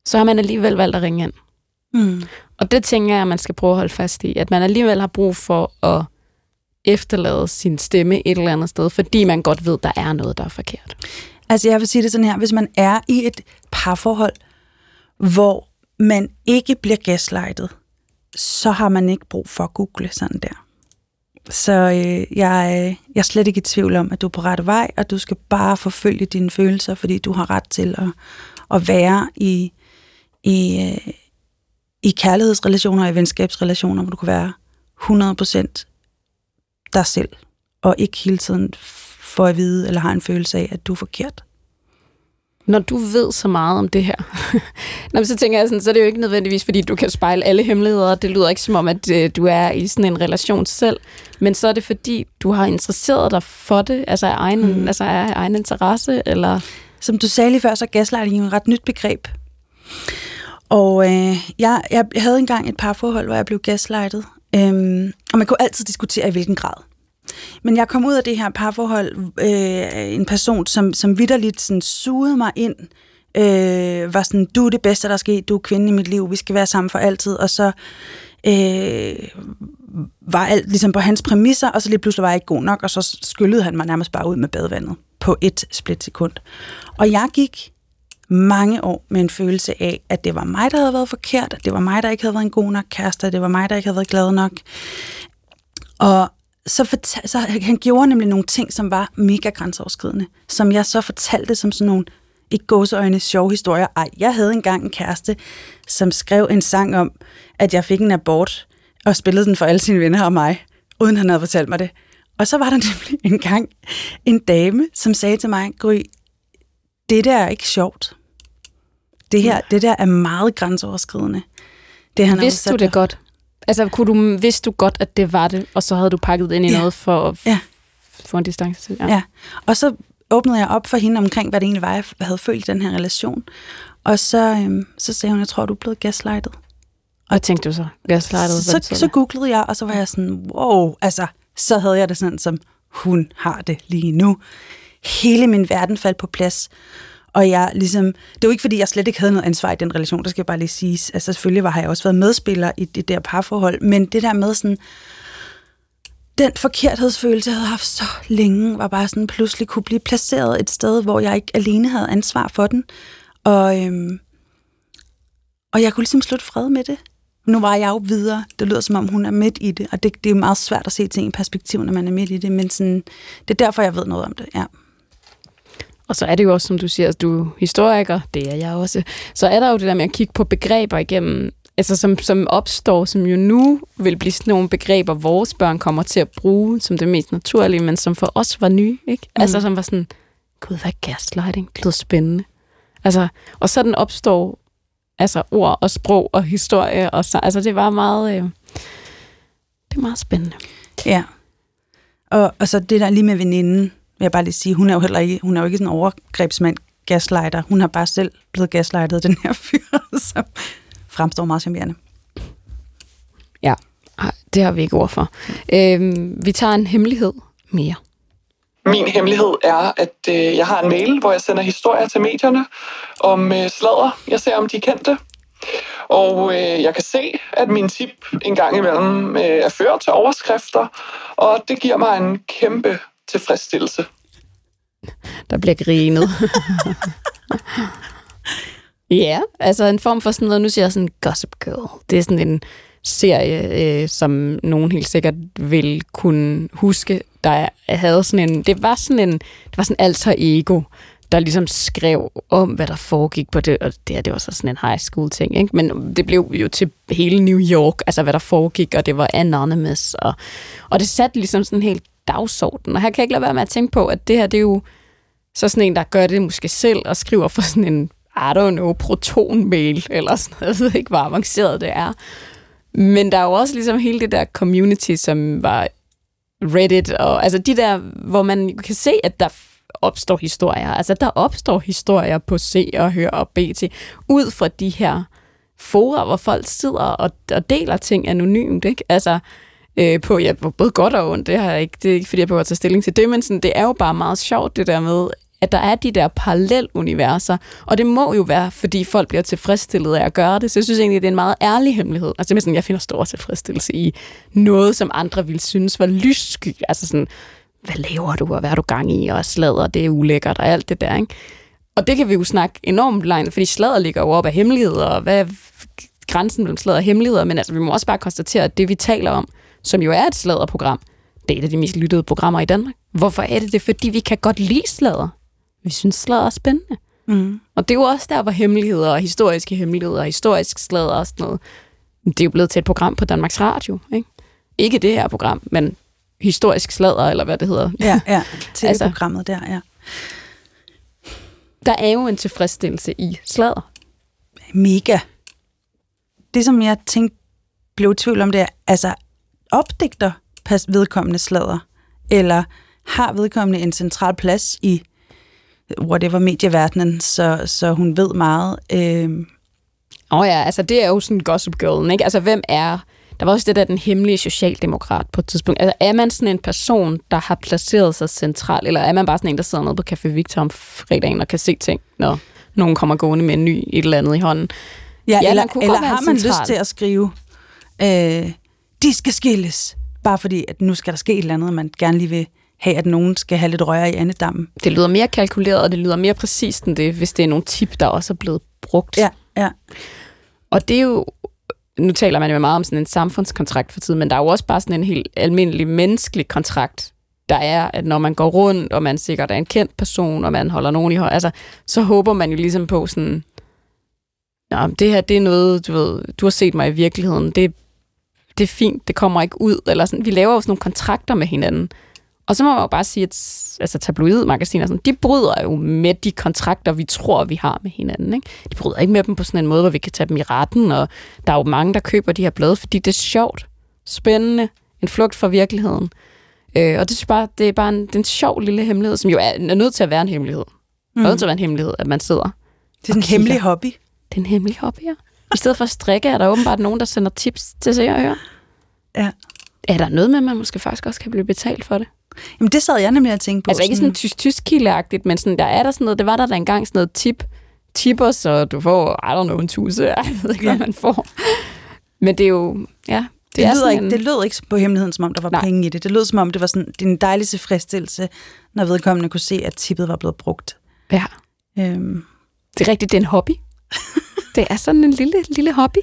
så har man alligevel valgt at ringe ind. Mm. Og det tænker jeg, at man skal prøve at holde fast i, at man alligevel har brug for at efterlade sin stemme et eller andet sted, fordi man godt ved, at der er noget, der er forkert. Altså jeg vil sige det sådan her, hvis man er i et parforhold, hvor man ikke bliver gaslightet, så har man ikke brug for at google sådan der. Så øh, jeg, øh, jeg er slet ikke i tvivl om, at du er på rette vej, og du skal bare forfølge dine følelser, fordi du har ret til at, at være i, i, øh, i kærlighedsrelationer og i venskabsrelationer, hvor du kan være 100% dig selv, og ikke hele tiden får at vide, eller har en følelse af, at du er forkert. Når du ved så meget om det her, Nå, så tænker jeg sådan, så er det jo ikke nødvendigvis, fordi du kan spejle alle hemmeligheder. Det lyder ikke som om, at øh, du er i sådan en relation selv. Men så er det fordi, du har interesseret dig for det, altså af egen, mm. altså af egen interesse, eller... Som du sagde lige før, så er gaslighting et ret nyt begreb. Og øh, jeg, jeg havde engang et par forhold, hvor jeg blev gaslightet. Øhm, og man kunne altid diskutere, i hvilken grad. Men jeg kom ud af det her parforhold, øh, en person, som, som vidderligt sådan sugede mig ind, øh, var sådan, du er det bedste, der er sket, du er kvinden i mit liv, vi skal være sammen for altid, og så øh, var alt ligesom på hans præmisser, og så lige pludselig var jeg ikke god nok, og så skyllede han mig nærmest bare ud med badevandet på et splitsekund. Og jeg gik mange år med en følelse af, at det var mig, der havde været forkert, at det var mig, der ikke havde været en god nok kæreste, at det var mig, der ikke havde været glad nok. Og så, fortal, så han gjorde nemlig nogle ting, som var mega grænseoverskridende, som jeg så fortalte som sådan nogle ikke gåseøjne sjove historier. Ej, jeg havde engang en kæreste, som skrev en sang om, at jeg fik en abort, og spillede den for alle sine venner og mig, uden han havde fortalt mig det. Og så var der nemlig en gang en dame, som sagde til mig, Gry, det der er ikke sjovt. Det her, det der er meget grænseoverskridende. Det, han Vidste du det godt? Altså, kunne du, vidste du godt, at det var det, og så havde du pakket det ind i ja. noget for, ja. for en distance til? Ja. ja, og så åbnede jeg op for hende omkring, hvad det egentlig var, jeg havde følt i den her relation. Og så, øhm, så sagde hun, jeg tror, du er blevet gaslightet. Og jeg tænkte du så, gaslightet? Så, så, så googlede jeg, og så var jeg sådan, wow, altså, så havde jeg det sådan, som hun har det lige nu. Hele min verden faldt på plads. Og jeg ligesom, det var ikke, fordi jeg slet ikke havde noget ansvar i den relation, der skal jeg bare lige sige. Altså selvfølgelig var, har jeg også været medspiller i det der parforhold, men det der med sådan, den forkerthedsfølelse, jeg havde haft så længe, var bare sådan pludselig kunne blive placeret et sted, hvor jeg ikke alene havde ansvar for den. Og, øhm, og jeg kunne ligesom slutte fred med det. Nu var jeg jo videre. Det lyder som om, hun er midt i det, og det, det er meget svært at se ting i perspektiv, når man er midt i det, men sådan, det er derfor, jeg ved noget om det, ja. Og så er det jo også, som du siger, at du er historiker, det er jeg også. Så er der jo det der med at kigge på begreber igennem, altså som, som opstår, som jo nu vil blive sådan nogle begreber, vores børn kommer til at bruge som det mest naturlige, men som for os var nye, ikke? Mm. Altså som var sådan, gud, hvad er gaslighting? Det lyder spændende. Altså, og sådan opstår altså ord og sprog og historie, og så, altså det var meget, øh, det er meget spændende. Ja, Og, og så det der lige med veninden, vil jeg bare lige sige, hun er jo heller ikke, hun er jo ikke sådan en overgrebsmand, gaslighter. Hun har bare selv blevet gaslightet, den her fyr, som fremstår meget charmerende. Ja, det har vi ikke ord for. Øhm, vi tager en hemmelighed mere. Min hemmelighed er, at øh, jeg har en mail, hvor jeg sender historier til medierne om øh, sladder. Jeg ser, om de er kendte. Og øh, jeg kan se, at min tip en gang imellem øh, er ført til overskrifter, og det giver mig en kæmpe tilfredsstillelse. Der bliver grinet. ja, altså en form for sådan noget, nu siger jeg sådan Gossip Girl. Det er sådan en serie, øh, som nogen helt sikkert vil kunne huske, der havde sådan en, det var sådan en, det var sådan alter ego, der ligesom skrev om, hvad der foregik på det, og det her, det var så sådan en high school ting, ikke? men det blev jo til hele New York, altså hvad der foregik, og det var anonymous, og, og det satte ligesom sådan en helt dagsorden, og her kan jeg ikke lade være med at tænke på, at det her, det er jo så sådan en, der gør det måske selv, og skriver for sådan en, I don't know, proton-mail, eller sådan noget, jeg ved ikke, hvor avanceret det er. Men der er jo også ligesom hele det der community, som var Reddit, og altså de der, hvor man kan se, at der opstår historier. Altså der opstår historier på C og Hør og BT, ud fra de her fora, hvor folk sidder og, og deler ting anonymt, ikke? Altså, øh, på ja, både godt og ondt, det, har jeg ikke, det er ikke, fordi jeg behøver at tage stilling til det, men sådan, det er jo bare meget sjovt, det der med, at der er de der paralleluniverser, og det må jo være, fordi folk bliver tilfredsstillet af at gøre det, så jeg synes egentlig, det er en meget ærlig hemmelighed. Altså sådan, jeg finder stor tilfredsstillelse i noget, som andre ville synes var lyssky, altså sådan, hvad laver du, og hvad er du gang i, og slader, det er ulækkert, og alt det der, ikke? Og det kan vi jo snakke enormt langt, fordi slader ligger jo op af hemmeligheder, og hvad er grænsen mellem slader og hemmeligheder, men altså, vi må også bare konstatere, at det, vi taler om, som jo er et sladerprogram, det er et af de mest lyttede programmer i Danmark. Hvorfor er det det? Fordi vi kan godt lide slader. Vi synes, slader er spændende. Mm. Og det er jo også der, hvor hemmeligheder og historiske hemmeligheder og historisk slader og sådan noget, det er jo blevet til et program på Danmarks Radio. Ikke, ikke det her program, men historisk slader, eller hvad det hedder. Ja, ja til altså, programmet der, ja. Der er jo en tilfredsstillelse i slader. Mega. Det, som jeg tænkte, blev i tvivl om, det er, altså, opdigter vedkommende slader, eller har vedkommende en central plads i whatever medieverdenen, så, så hun ved meget. Øh. Åh oh ja, altså det er jo sådan Gossip Girl, ikke? Altså hvem er... Der var også det der, den hemmelige socialdemokrat på et tidspunkt. Altså er man sådan en person, der har placeret sig centralt, eller er man bare sådan en, der sidder nede på Café Victor om fredagen og kan se ting, når nogen kommer gående med en ny et eller andet i hånden? Ja, ja eller, eller har man lyst til at skrive, øh, de skal skilles, bare fordi, at nu skal der ske et eller andet, man gerne lige vil have, at nogen skal have lidt røre i andedammen. Det lyder mere kalkuleret, og det lyder mere præcist end det, hvis det er nogle tip, der også er blevet brugt. Ja, ja. Og det er jo, nu taler man jo meget om sådan en samfundskontrakt for tiden, men der er jo også bare sådan en helt almindelig menneskelig kontrakt, der er, at når man går rundt, og man sikkert er en kendt person, og man holder nogen i hånd, altså, så håber man jo ligesom på sådan, Nå, det her, det er noget, du ved, du har set mig i virkeligheden, det, det er fint, det kommer ikke ud, eller sådan, vi laver jo sådan nogle kontrakter med hinanden, og så må man jo bare sige, at altså, tabloidmagasiner, sådan, de bryder jo med de kontrakter, vi tror, vi har med hinanden. Ikke? De bryder ikke med dem på sådan en måde, hvor vi kan tage dem i retten, og der er jo mange, der køber de her blade, fordi det er sjovt, spændende, en flugt fra virkeligheden. Øh, og det, er bare, det er bare en, det er en sjov lille hemmelighed, som jo er, er nødt til at være en hemmelighed. Mm. Det er nødt til at være en hemmelighed, at man sidder Det er en hemmelig hobby. Det er en hemmelig hobby, ja. I stedet for at strikke, er der åbenbart nogen, der sender tips til sig og høre. Ja. Er der noget med, at man måske faktisk også kan blive betalt for det? Jamen, det sad jeg nemlig at tænke på. Altså ikke sådan tysk-tysk kildeagtigt, men sådan, der er der sådan noget, det var der da engang sådan noget tip, tipper, så du får, I don't know, en tusse, jeg ved ikke, ja. hvad man får. Men det er jo, ja, det, det, lyder ikke, en... det lød ikke på hemmeligheden, som om der var Nej. penge i det. Det lød som om, det var sådan, det er en dejlig tilfredsstillelse, når vedkommende kunne se, at tippet var blevet brugt. Ja. Øhm. Det er rigtigt, det er en hobby. det er sådan en lille, lille hobby.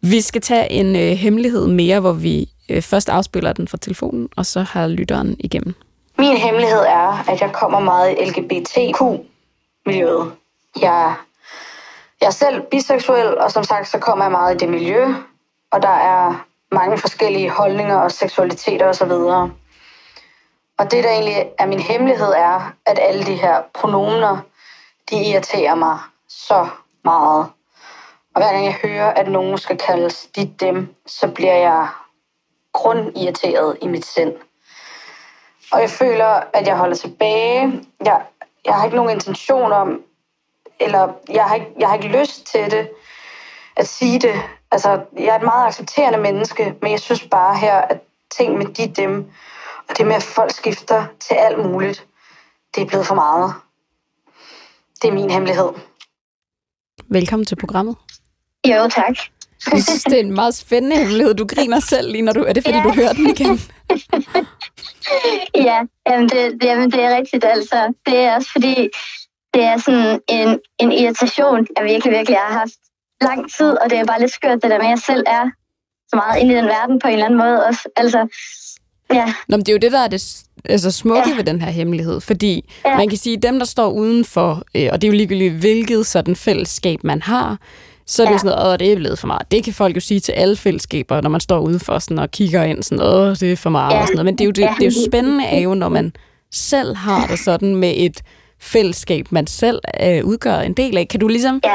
Vi skal tage en øh, hemmelighed mere, hvor vi øh, først afspiller den fra telefonen, og så har lytteren igennem. Min hemmelighed er, at jeg kommer meget i LGBTQ-miljøet. Jeg, jeg er selv biseksuel, og som sagt, så kommer jeg meget i det miljø, og der er mange forskellige holdninger og seksualiteter osv. Og det, der egentlig er min hemmelighed, er, at alle de her pronomener, de irriterer mig så meget. Og hver gang jeg hører, at nogen skal kaldes de dem, så bliver jeg grundirriteret i mit sind. Og jeg føler, at jeg holder tilbage. Jeg, jeg har ikke nogen intention om, eller jeg har, ikke, jeg har ikke lyst til det, at sige det. Altså, jeg er et meget accepterende menneske, men jeg synes bare her, at ting med de dem, og det med, at folk skifter til alt muligt, det er blevet for meget. Det er min hemmelighed. Velkommen til programmet. Jo, tak. Jeg synes, det er en meget spændende hemmelighed. Du griner selv lige, når du... Er det, fordi ja. du hører den igen? ja, jamen det, det, jamen det er rigtigt. Altså, det er også fordi, det er sådan en, en irritation, jeg virkelig, virkelig har haft lang tid, og det er bare lidt skørt, det der med, at jeg selv er så meget inde i den verden på en eller anden måde også. Altså, ja. Nå, men det er jo det, der er det altså, smukke ja. ved den her hemmelighed, fordi ja. man kan sige, at dem, der står udenfor, øh, og det er jo ligegyldigt, hvilket sådan fællesskab man har, så er det ja. sådan noget, det er blevet for meget. Det kan folk jo sige til alle fællesskaber, når man står udenfor sådan, og kigger ind, sådan, åh, det er for meget. Ja. Og sådan noget. Men det er, jo, det, det er jo spændende er jo, når man selv har det sådan med et fællesskab, man selv øh, udgør en del af. Kan du ligesom... Ja.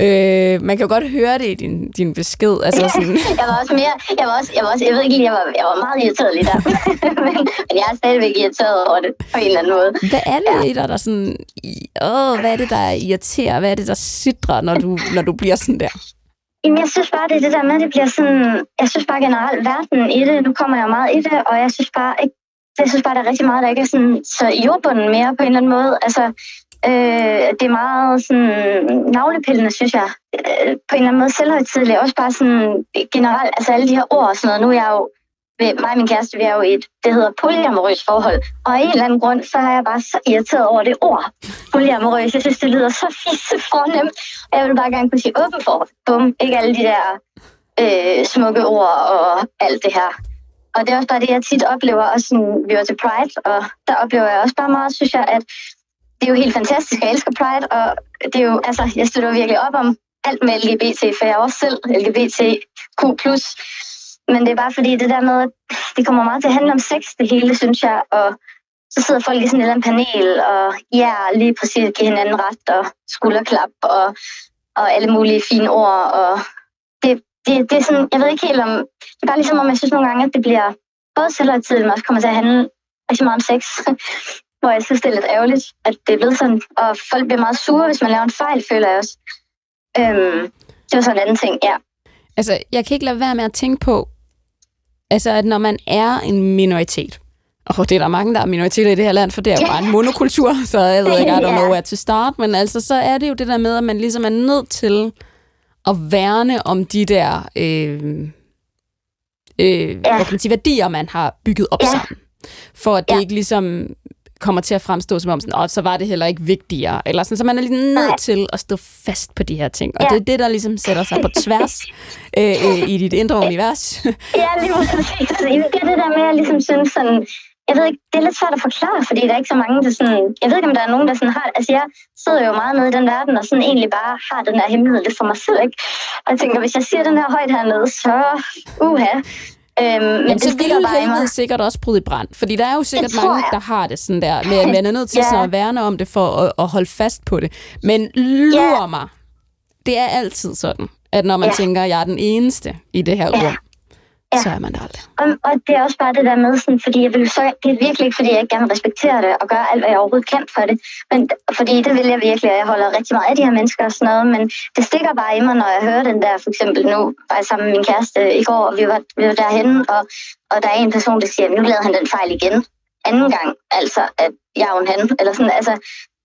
Øh, man kan jo godt høre det i din, din besked. Altså sådan. jeg var også mere, jeg var også, jeg var også, jeg ved ikke, jeg var, jeg var meget irriteret lige der. men, men jeg er stadigvæk irriteret over det på en eller anden måde. Hvad er det ja. i dig, der sådan, åh, hvad er det, der irriterer? Hvad er det, der sidder, når du, når du bliver sådan der? Jamen, jeg synes bare, det er det der med, det bliver sådan... Jeg synes bare generelt, verden i det, nu kommer jeg meget i det, og jeg synes bare ikke... Jeg synes bare, der er rigtig meget, der ikke er sådan, så jordbunden mere på en eller anden måde. Altså, øh, det er meget sådan navlepillende, synes jeg. Øh, på en eller anden måde selvhøjtidligt. Også bare sådan generelt, altså alle de her ord og sådan noget. Nu er jeg jo mig og min kæreste, vi er jo i et, det hedder polyamorøs forhold. Og af en eller anden grund, så er jeg bare så irriteret over det ord, polyamorøs. Jeg synes, det lyder så fisse fornemt. Og jeg vil bare gerne kunne sige åben for. Bum. Ikke alle de der øh, smukke ord og alt det her. Og det er også bare det, jeg tit oplever. Også sådan, vi var til Pride, og der oplever jeg også bare meget, synes jeg, at det er jo helt fantastisk. Jeg elsker Pride, og det er jo, altså, jeg støtter virkelig op om alt med LGBT, for jeg er også selv LGBTQ+. Men det er bare fordi, det der med, at det kommer meget til at handle om sex, det hele, synes jeg. Og så sidder folk i sådan et eller andet panel, og ja, lige præcis give hinanden ret, og skulderklap, og, og alle mulige fine ord. Og det, det, det er sådan, jeg ved ikke helt om, det er bare ligesom om, jeg synes nogle gange, at det bliver både selvhøjtid, men også kommer til at handle rigtig meget om sex hvor jeg synes, det er lidt ærgerligt, at det er blevet sådan. Og folk bliver meget sure, hvis man laver en fejl, føler jeg også. Øhm, det var sådan en anden ting, ja. Altså, jeg kan ikke lade være med at tænke på, Altså, at når man er en minoritet, og det er der mange, der er minoriteter i det her land, for det er jo bare en monokultur, så jeg ved ikke, I don't know where to start, men altså, så er det jo det der med, at man ligesom er nødt til at værne om de der øh, øh, ja. hvad kan man sige, værdier, man har bygget op ja. sammen. For at det ja. ikke ligesom kommer til at fremstå som om, sådan, oh, så var det heller ikke vigtigere. Eller sådan, så man er lige nødt til at stå fast på de her ting. Og ja. det er det, der ligesom sætter sig på tværs øh, øh, i dit indre univers. ja, lige præcis. Det er det der med, at jeg ligesom synes sådan, jeg ved ikke, det er lidt svært at forklare, fordi der er ikke så mange, der sådan... Jeg ved ikke, om der er nogen, der sådan har... Altså, jeg sidder jo meget nede i den verden, og sådan egentlig bare har den der hemmelighed lidt for mig selv, ikke? Og jeg tænker, hvis jeg siger den her højt hernede, så... Uha, Øhm, men, men det ville helvede sikkert også bryde i brand, fordi der er jo sikkert mange, der har det sådan der, men man er nødt til ja. at værne om det for at, at holde fast på det. Men lur ja. mig, det er altid sådan, at når man ja. tænker, at jeg er den eneste i det her ja. rum, ja. så er man det aldrig. Og, og det er også bare det der med, sådan, fordi jeg vil så, det er virkelig ikke, fordi jeg ikke gerne vil respektere det og gøre alt, hvad jeg overhovedet kan for det. Men, fordi det vil jeg virkelig, og jeg holder rigtig meget af de her mennesker og sådan noget, men det stikker bare i mig, når jeg hører den der, for eksempel nu, var jeg sammen med min kæreste i går, og vi var, vi var derhen, og, og der er en person, der siger, nu lavede han den fejl igen. Anden gang, altså, at jeg er en han, eller sådan, altså,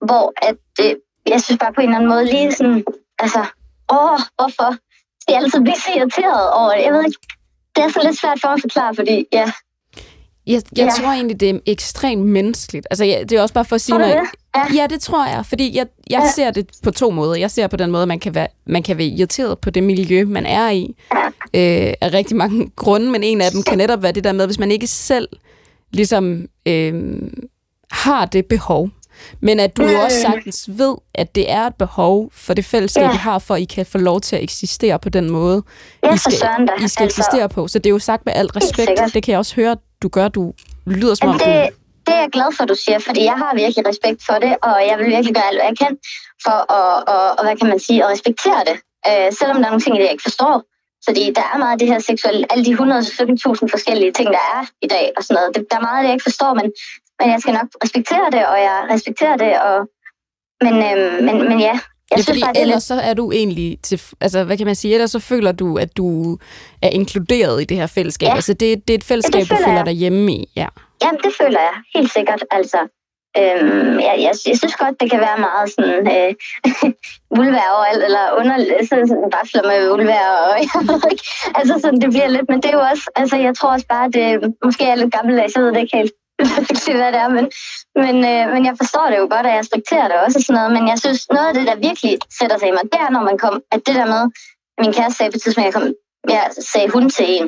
hvor at det, jeg synes bare på en eller anden måde lige sådan, altså, åh, hvorfor? jeg altid blive så irriteret over det? Jeg ved ikke, det er så lidt svært for at forklare, fordi ja... Jeg, jeg ja. tror egentlig, det er ekstremt menneskeligt. Altså, ja, det er også bare for at sige noget. Ja. ja, det tror jeg. Fordi jeg, jeg ja. ser det på to måder. Jeg ser på den måde, man kan være, man kan være irriteret på det miljø, man er i. Øh, af rigtig mange grunde, men en af dem kan netop være det der med, hvis man ikke selv ligesom øh, har det behov, men at du også sagtens ved, at det er et behov for det fællesskab, ja. I har, for at I kan få lov til at eksistere på den måde, ja, I skal, I skal altså, eksistere på. Så det er jo sagt med alt respekt. Det kan jeg også høre, du gør. Du lyder som om, det, du... Det er jeg glad for, du siger, fordi jeg har virkelig respekt for det, og jeg vil virkelig gøre alt, hvad jeg kan for at, og, og, hvad kan man sige, at respektere det. Uh, selvom der er nogle ting, jeg ikke forstår, Fordi der er meget af det her seksuelle, alle de 117.000 forskellige ting, der er i dag og sådan noget. Det, der er meget af det, jeg ikke forstår, men, men jeg skal nok respektere det, og jeg respekterer det, og, men, øhm, men, men ja, jeg Ja, fordi bare, er ellers lidt... så er du egentlig til, altså hvad kan man sige, ellers så føler du, at du er inkluderet i det her fællesskab. Ja. Altså det, det er et fællesskab, du føler føler jeg. dig hjemme i. Ja. Jamen, det føler jeg helt sikkert, altså. Øhm, jeg, jeg, jeg synes godt, det kan være meget sådan øh, vulvær overalt, eller under, sådan, sådan bafler med vulvær, og jeg ved ikke, altså sådan, det bliver lidt, men det er jo også, altså jeg tror også bare, det måske er lidt gammeldags, jeg ved det ikke helt, hvad det er, men, men, øh, men jeg forstår det jo godt, og jeg respekterer det også og sådan noget, men jeg synes, noget af det, der virkelig sætter sig i mig, det er, når man kom, at det der med, min kæreste sagde på et tidspunkt, jeg, kom, jeg sagde hun til en,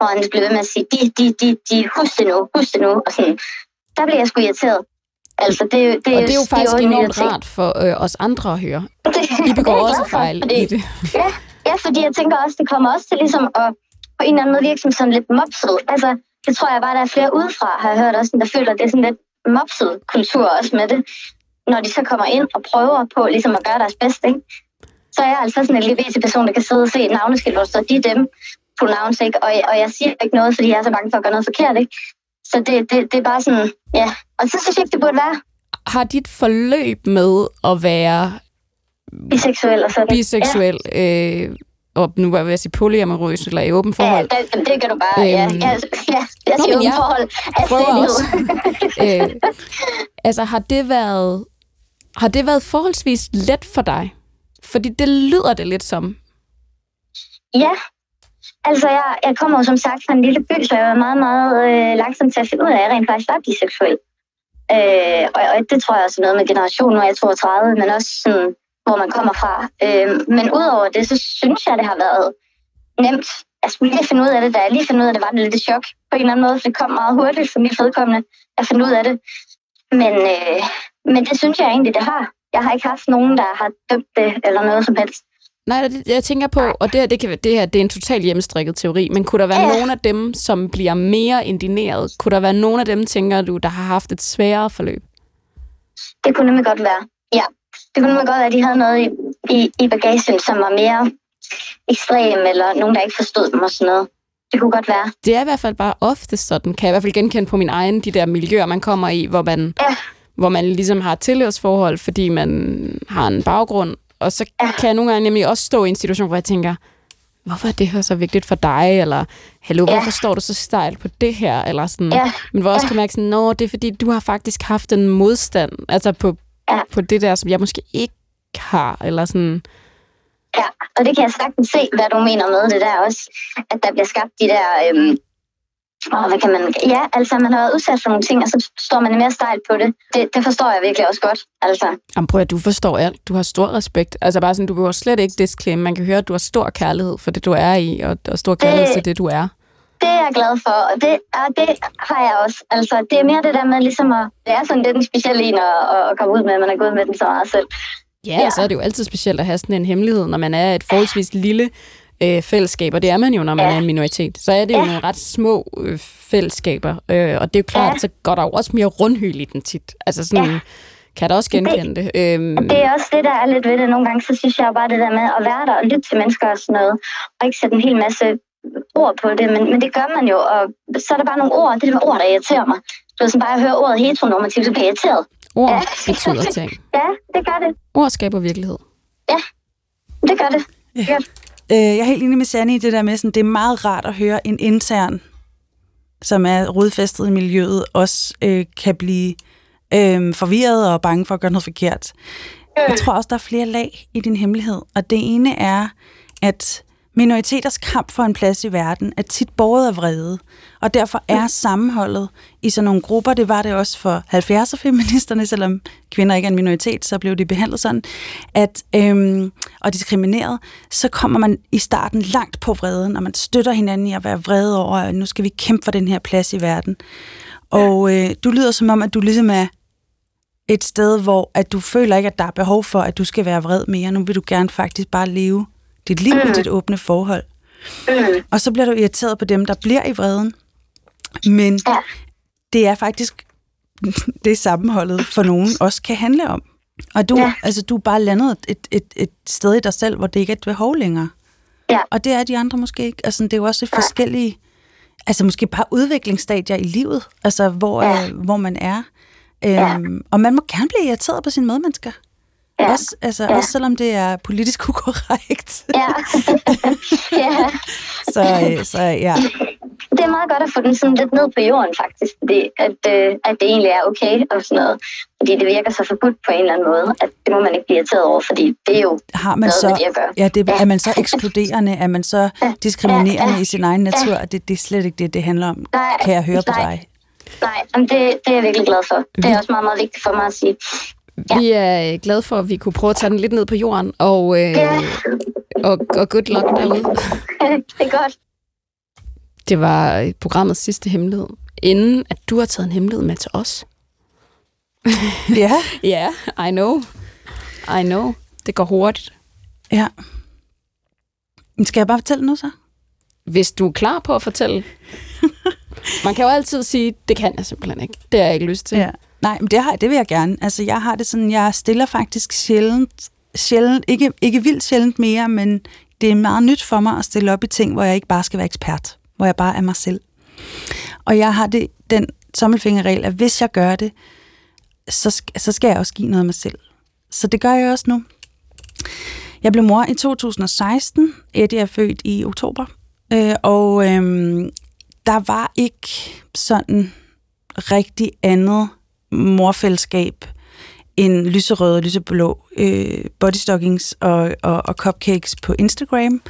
og han blev ved med at sige, de, de, de, de, husk det nu, husk det nu, og sådan, der blev jeg sgu irriteret. Altså, det, er jo- det, Og det er jo faktisk underlige enormt ting. rart for øh, os andre at høre. Det, I begår det er også for, fejl fordi, i det. Ja, ja, fordi jeg tænker også, det kommer også til ligesom at på en eller anden måde virke som sådan lidt mopset. Altså, det tror jeg bare, der er flere udefra, har jeg hørt også, der føler, at det er sådan lidt mopset kultur også med det. Når de så kommer ind og prøver på ligesom at gøre deres bedste, ikke? Så er jeg altså sådan en LGBT-person, der kan sidde og se et navneskilt, hvor står de, dem, pronouns, ikke? Og, og jeg siger ikke noget, fordi jeg er så bange for at gøre noget forkert, ikke? Så det, det, det er bare sådan, ja. Og så synes jeg ikke, det burde være Har dit forløb med at være biseksuel og sådan. biseksuel, øh, og nu var jeg ved at sige polyamorøs eller i åben Ja, forhold, ja det, det kan du bare. Ja, Øhm, ja, ja, jeg Nå, siger jeg forhold. prøver Anstændighed. øh, altså har det været har det været forholdsvis let for dig? Fordi det lyder det lidt som. Ja, altså jeg, jeg kommer jo som sagt fra en lille by, så jeg var meget, meget øh, langsom til at finde ud af, at jeg rent faktisk var biseksuel. Øh, og, og det tror jeg også er noget med generationen, nu er jeg 32, men også sådan, hvor man kommer fra. Øh, men udover det, så synes jeg, det har været nemt. Jeg skulle lige finde ud af det, da jeg lige fandt ud af det, var det lidt et chok på en eller anden måde, for det kom meget hurtigt for mit vedkommende at finde ud af det. Men, øh, men det synes jeg egentlig, det har. Jeg har ikke haft nogen, der har dømt det eller noget som helst. Nej, det, jeg tænker på, og det her, det, kan, det her det er en totalt hjemmestrikket teori, men kunne der være Ja. nogen af dem, som bliver mere indineret? Kunne der være nogen af dem, tænker du, der har haft et sværere forløb? Det kunne nemlig godt være. Det kunne nemlig godt være, at de havde noget i, i, i bagagen, som var mere ekstrem, eller nogen, der ikke forstod dem og sådan noget. Det kunne godt være. Det er i hvert fald bare ofte sådan, kan jeg i hvert fald genkende på min egen, de der miljøer, man kommer i, hvor man, Ja. hvor man ligesom har et tilhørsforhold, fordi man har en baggrund. Og så Ja. kan jeg nogle gange nemlig også stå i en situation, hvor jeg tænker, hvorfor er det her så vigtigt for dig? Eller, hallo, Ja. hvorfor står du så stejlt på det her? Eller sådan. Ja. Men hvor også Ja. kan mærke sådan, nå, det er fordi, du har faktisk haft en modstand, altså på, Ja. på det der, som jeg måske ikke har, eller sådan. Ja, og det kan jeg sagtens se, hvad du mener med det der også. At der bliver skabt de der... Øhm, åh, hvad kan man... Ja, altså, man har været udsat for nogle ting, og så står man mere stejlt på det. det. Det forstår jeg virkelig også godt, altså. Jamen prøv at du forstår alt. Du har stor respekt. Altså bare sådan, du behøver slet ikke disclaim. Man kan høre, at du har stor kærlighed for det, du er i, og, og stor kærlighed Det- til det, du er. Det er jeg glad for, og det, og det har jeg også. Altså, det er mere det der med ligesom at... Det er sådan lidt en speciel en at, at, komme ud med, at man er gået med den så meget selv. Ja, ja, og så er det jo altid specielt at have sådan en hemmelighed, når man er et forholdsvis lille øh, fællesskab, og det er man jo, når man Ja. er en minoritet. Så er det jo Ja. nogle ret små øh, fællesskaber, øh, og det er jo klart, Ja. så går der jo også mere rundhyl i den tit. Altså sådan, Ja. kan da også genkende det. Øhm, Og det er også det, der er lidt ved det. Nogle gange, så synes jeg bare det der med at være der og lytte til mennesker og sådan noget, og ikke sætte en hel masse ord på det, men, men det gør man jo, og så er der bare nogle ord, det er de ord, der irriterer mig. Du ved, sådan bare at høre ordet heteronormativ, så bliver jeg irriteret. ord Ja. betyder ting. Ja, det gør det. Ord skaber virkelighed. Det gør det. Øh, jeg er helt enig med Sanne i det der med, sådan, det er meget rart at høre en intern, som er rodfæstet i miljøet, også øh, kan blive øh, forvirret og bange for at gøre noget forkert. Jeg tror også, der er flere lag i din hemmelighed, og det ene er, at minoriteters kamp for en plads i verden er tit båret af vrede, og derfor er sammenholdet i sådan nogle grupper, det var det også for 70'er-feministerne, selvom kvinder ikke er en minoritet, så blev de behandlet sådan, at, øhm, og diskrimineret, så kommer man i starten langt på vreden, og man støtter hinanden i at være vrede over, at nu skal vi kæmpe for den her plads i verden. Og øh, du lyder som om, at du ligesom er et sted, hvor at du føler ikke, at der er behov for, at du skal være vred mere. Nu vil du gerne faktisk bare leve dit liv i dit åbne forhold. Mm. Og så bliver du irriteret på dem, der bliver i vreden. Men Ja. det er faktisk det sammenholdet for nogen også kan handle om. Og du, ja. Ja. altså, du er bare landet et, et, et sted i dig selv, hvor det ikke er et behov længere. Ja. Og det er de andre måske ikke. Altså, det er jo også forskellige, altså måske bare udviklingsstadier i livet, altså hvor, Ja. øh, hvor man er. Øhm, Og man må gerne blive irriteret på sine medmennesker. Ja. Også, altså, Ja. også selvom det er politisk ukorrekt. Ja. ja. Så, øh, så ja. Det er meget godt at få den sådan lidt ned på jorden, faktisk. Fordi at, øh, at det egentlig er okay og sådan noget. Fordi det virker så forbudt på en eller anden måde, at det må man ikke blive irriteret over, fordi det er jo Har man noget så, det at gøre. ja, det, er man så ekskluderende? Er man så diskriminerende i sin egen natur? Det, det er slet ikke det, det handler om, Nej, kan jeg høre på nej. dig. Nej, men det, det er jeg virkelig glad for. Det er også meget, meget vigtigt for mig at sige. Ja. Vi er glade for, at vi kunne prøve at tage den lidt ned på jorden, og, øh, Ja, og, og good luck derude. det er godt. Det var programmets sidste hemmelighed. Inden at du har taget en hemmelighed med til os. Ja, Ja, yeah, I know. I know. Det går hurtigt. ja. Skal jeg bare fortælle nu så? Hvis du er klar på at fortælle. Man kan jo altid sige, det kan jeg simpelthen ikke. Det har jeg ikke lyst til. Ja. Nej, men det, har, det vil jeg gerne. Altså, jeg har det sådan, jeg stiller faktisk sjældent, sjældent ikke, ikke vildt sjældent mere, men det er meget nyt for mig at stille op i ting, hvor jeg ikke bare skal være ekspert, hvor jeg bare er mig selv. Og jeg har det, den tommelfingerregel, at hvis jeg gør det, så, så skal jeg også give noget af mig selv. Så det gør jeg også nu. Jeg blev mor i 2016. Eddie er født i oktober. Øh, og øh, der var ikke sådan rigtig andet morfællesskab end lyserøde og lyseblå øh, bodystockings og, og, og cupcakes på Instagram.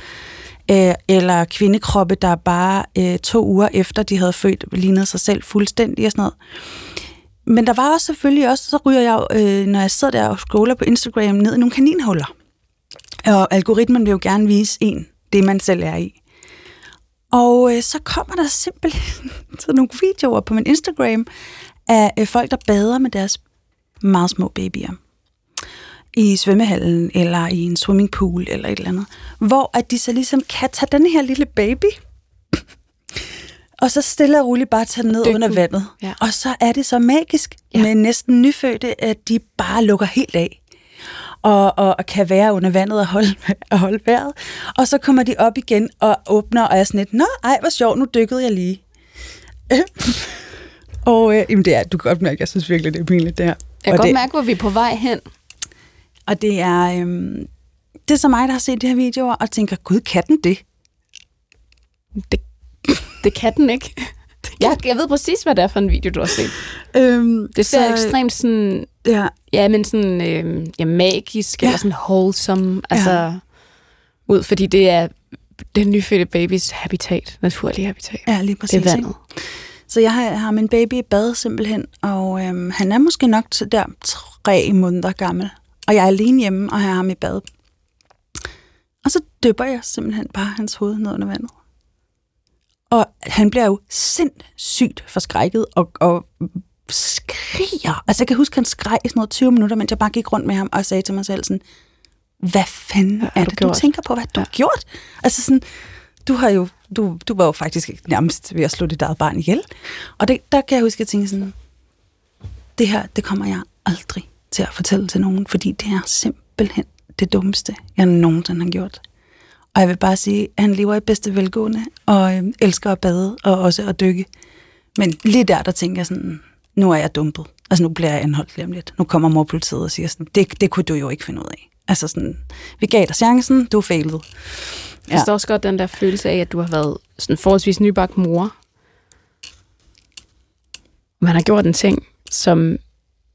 Øh, eller kvindekroppe, der bare øh, to uger efter de havde født, lignede sig selv fuldstændig og sådan noget. Men der var også selvfølgelig også, så ryger jeg, øh, når jeg sidder der og scroller på Instagram, ned i nogle kaninhuller. Og algoritmen vil jo gerne vise en det, man selv er i. Og øh, så kommer der simpelthen sådan nogle videoer på min Instagram af øh, folk, der bader med deres meget små babyer i svømmehallen, eller i en swimmingpool, eller et eller andet. Hvor at de så ligesom kan tage den her lille baby, og så stille og roligt bare tage den ned Dykke under vandet. Ja. Og så er det så magisk ja. med næsten nyfødte, at de bare lukker helt af. Og, og, og kan være under vandet og holde, og holde vejret. Og så kommer de op igen og åbner, og er sådan lidt, Nå, ej, hvor sjovt, nu dykkede jeg lige. Og øh, jamen det er, du kan godt mærke, jeg synes virkelig, det er pinligt, det her. Jeg kan og godt det, mærke, hvor vi er på vej hen. Og det er, øhm, det er så mig, der har set de her videoer, og tænker, gud, kan den det? Det, det kan den ikke. Jeg, jeg ved præcis, hvad det er for en video, du har set. Øhm, Det ser så, ekstremt sådan, Ja, ja, men sådan øh, ja, magisk, ja. Eller sådan wholesome, altså Ja. ud, fordi det er den nyfødte babys habitat, naturlige habitat. ja, lige præcis. det er ikke? Så jeg har, har min baby i bad simpelthen, og øhm, han er måske nok til der tre måneder gammel. Og jeg er alene hjemme, og har ham i bad. Og så dypper jeg simpelthen bare hans hoved ned under vandet. Og han bliver jo sindssygt forskrækket og, og skriger. Altså jeg kan huske, han skreg i sådan noget 20 minutter, mens jeg bare gik rundt med ham og sagde til mig selv sådan, hvad fanden har er du det, du gjort?" tænker på, hvad du har gjort? Altså sådan, du har jo, du, du var jo faktisk nærmest ved at slå dit eget barn ihjel. Og det, der kan jeg huske, at tænke sådan, det her, det kommer jeg aldrig til at fortælle til nogen, fordi det er simpelthen det dummeste, jeg nogensinde har gjort. Og jeg vil bare sige, at han lever i bedste velgående, og øh, elsker at bade, og også at dykke. Men lige der, der tænker jeg sådan, nu er jeg dumpet. Altså nu bliver jeg anholdt lige om lidt. Nu kommer morpolitiet og siger sådan, det, det kunne du jo ikke finde ud af. Altså sådan, vi gav dig chancen, du failede. Jeg forstår også godt den der følelse af, at du har været sådan forholdsvis nybagt mor. Man har gjort en ting, som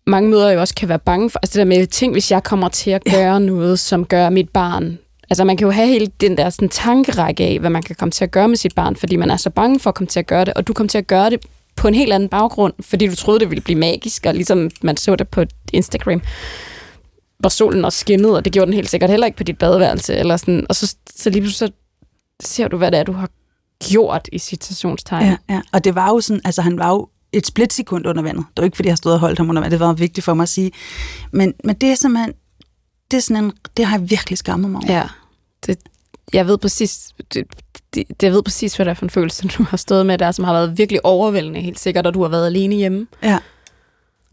mange mødre jo også kan være bange for. Altså det der med, ting, hvis jeg kommer til at gøre ja. noget, som gør mit barn... Altså man kan jo have hele den der sådan, tankerække af, hvad man kan komme til at gøre med sit barn, fordi man er så bange for at komme til at gøre det, og du kom til at gøre det på en helt anden baggrund, fordi du troede, det ville blive magisk, og ligesom man så det på Instagram, hvor solen også skinnede, og det gjorde den helt sikkert heller ikke på dit badeværelse, eller sådan, og så, så lige pludselig så ser du, hvad det er, du har gjort i citationstegn. Ja, ja. Og det var jo sådan, altså han var jo et splitsekund under vandet. Det var ikke, fordi jeg stod og holdt ham under vandet. Det var vigtigt for mig at sige. Men, men det er simpelthen, det, er sådan en, det har jeg virkelig skammet mig over. Ja, det, jeg ved præcis, det, det, jeg ved præcis, hvad det er for en følelse, du har stået med der, som har været virkelig overvældende, helt sikkert, og du har været alene hjemme. Ja.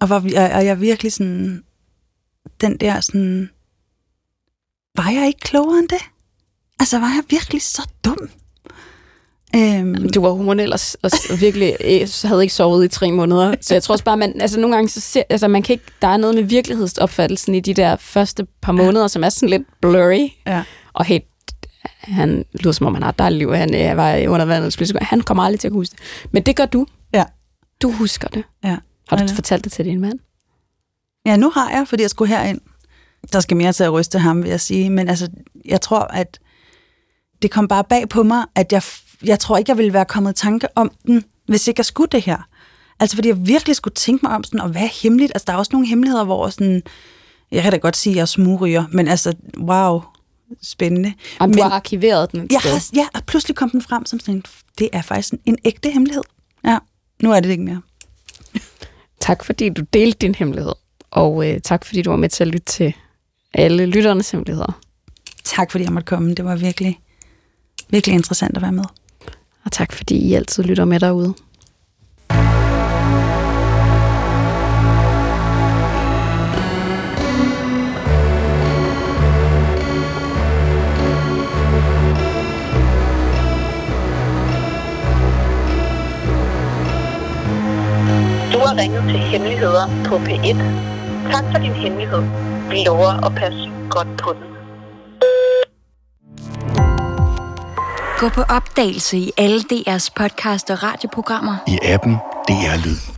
Og, var, og, og jeg virkelig sådan, den der sådan, var jeg ikke klogere end det? Altså, var jeg virkelig så dum? Øhm, Du var hormonel og, og, virkelig øh, havde ikke sovet i tre måneder. Så jeg tror også bare, man, altså nogle gange, så ser, altså man kan ikke, der er noget med virkelighedsopfattelsen i de der første par måneder, som er sådan lidt blurry. Ja. Og helt, han lyder som om, han har et dejligt liv. Han øh, var under vandet. Han kommer aldrig til at huske det. Men det gør du. Ja. Du husker det. ja. Har du Ja. fortalt det til din mand? Ja, nu har jeg, fordi jeg skulle herind. Der skal mere til at ryste ham, vil jeg sige. Men altså, jeg tror, at det kom bare bag på mig, at jeg, jeg tror ikke, jeg ville være kommet i tanke om den, hvis ikke jeg skulle det her. Altså, fordi jeg virkelig skulle tænke mig om sådan, og hvad er hemmeligt? Altså, der er også nogle hemmeligheder, hvor sådan, jeg kan da godt sige, at jeg er smugryger, men altså, wow, spændende. Jamen, men, du har arkiveret den et jeg sted. har, ja, og pludselig kom den frem som sådan, en- det er faktisk en, en ægte hemmelighed. Ja, nu er det ikke mere. Tak fordi du delte din hemmelighed. Og øh, tak fordi du var med til at lytte til alle lytternes hemmeligheder. Tak fordi jeg måtte komme. Det var virkelig, virkelig interessant at være med. Og tak fordi I altid lytter med derude. Du har ringet til Hemmeligheder på P1. Tak for din hemmelighed. Vi lover at passe godt på den. Gå på opdagelse i alle DR's podcast og radioprogrammer. I appen DR Lyd.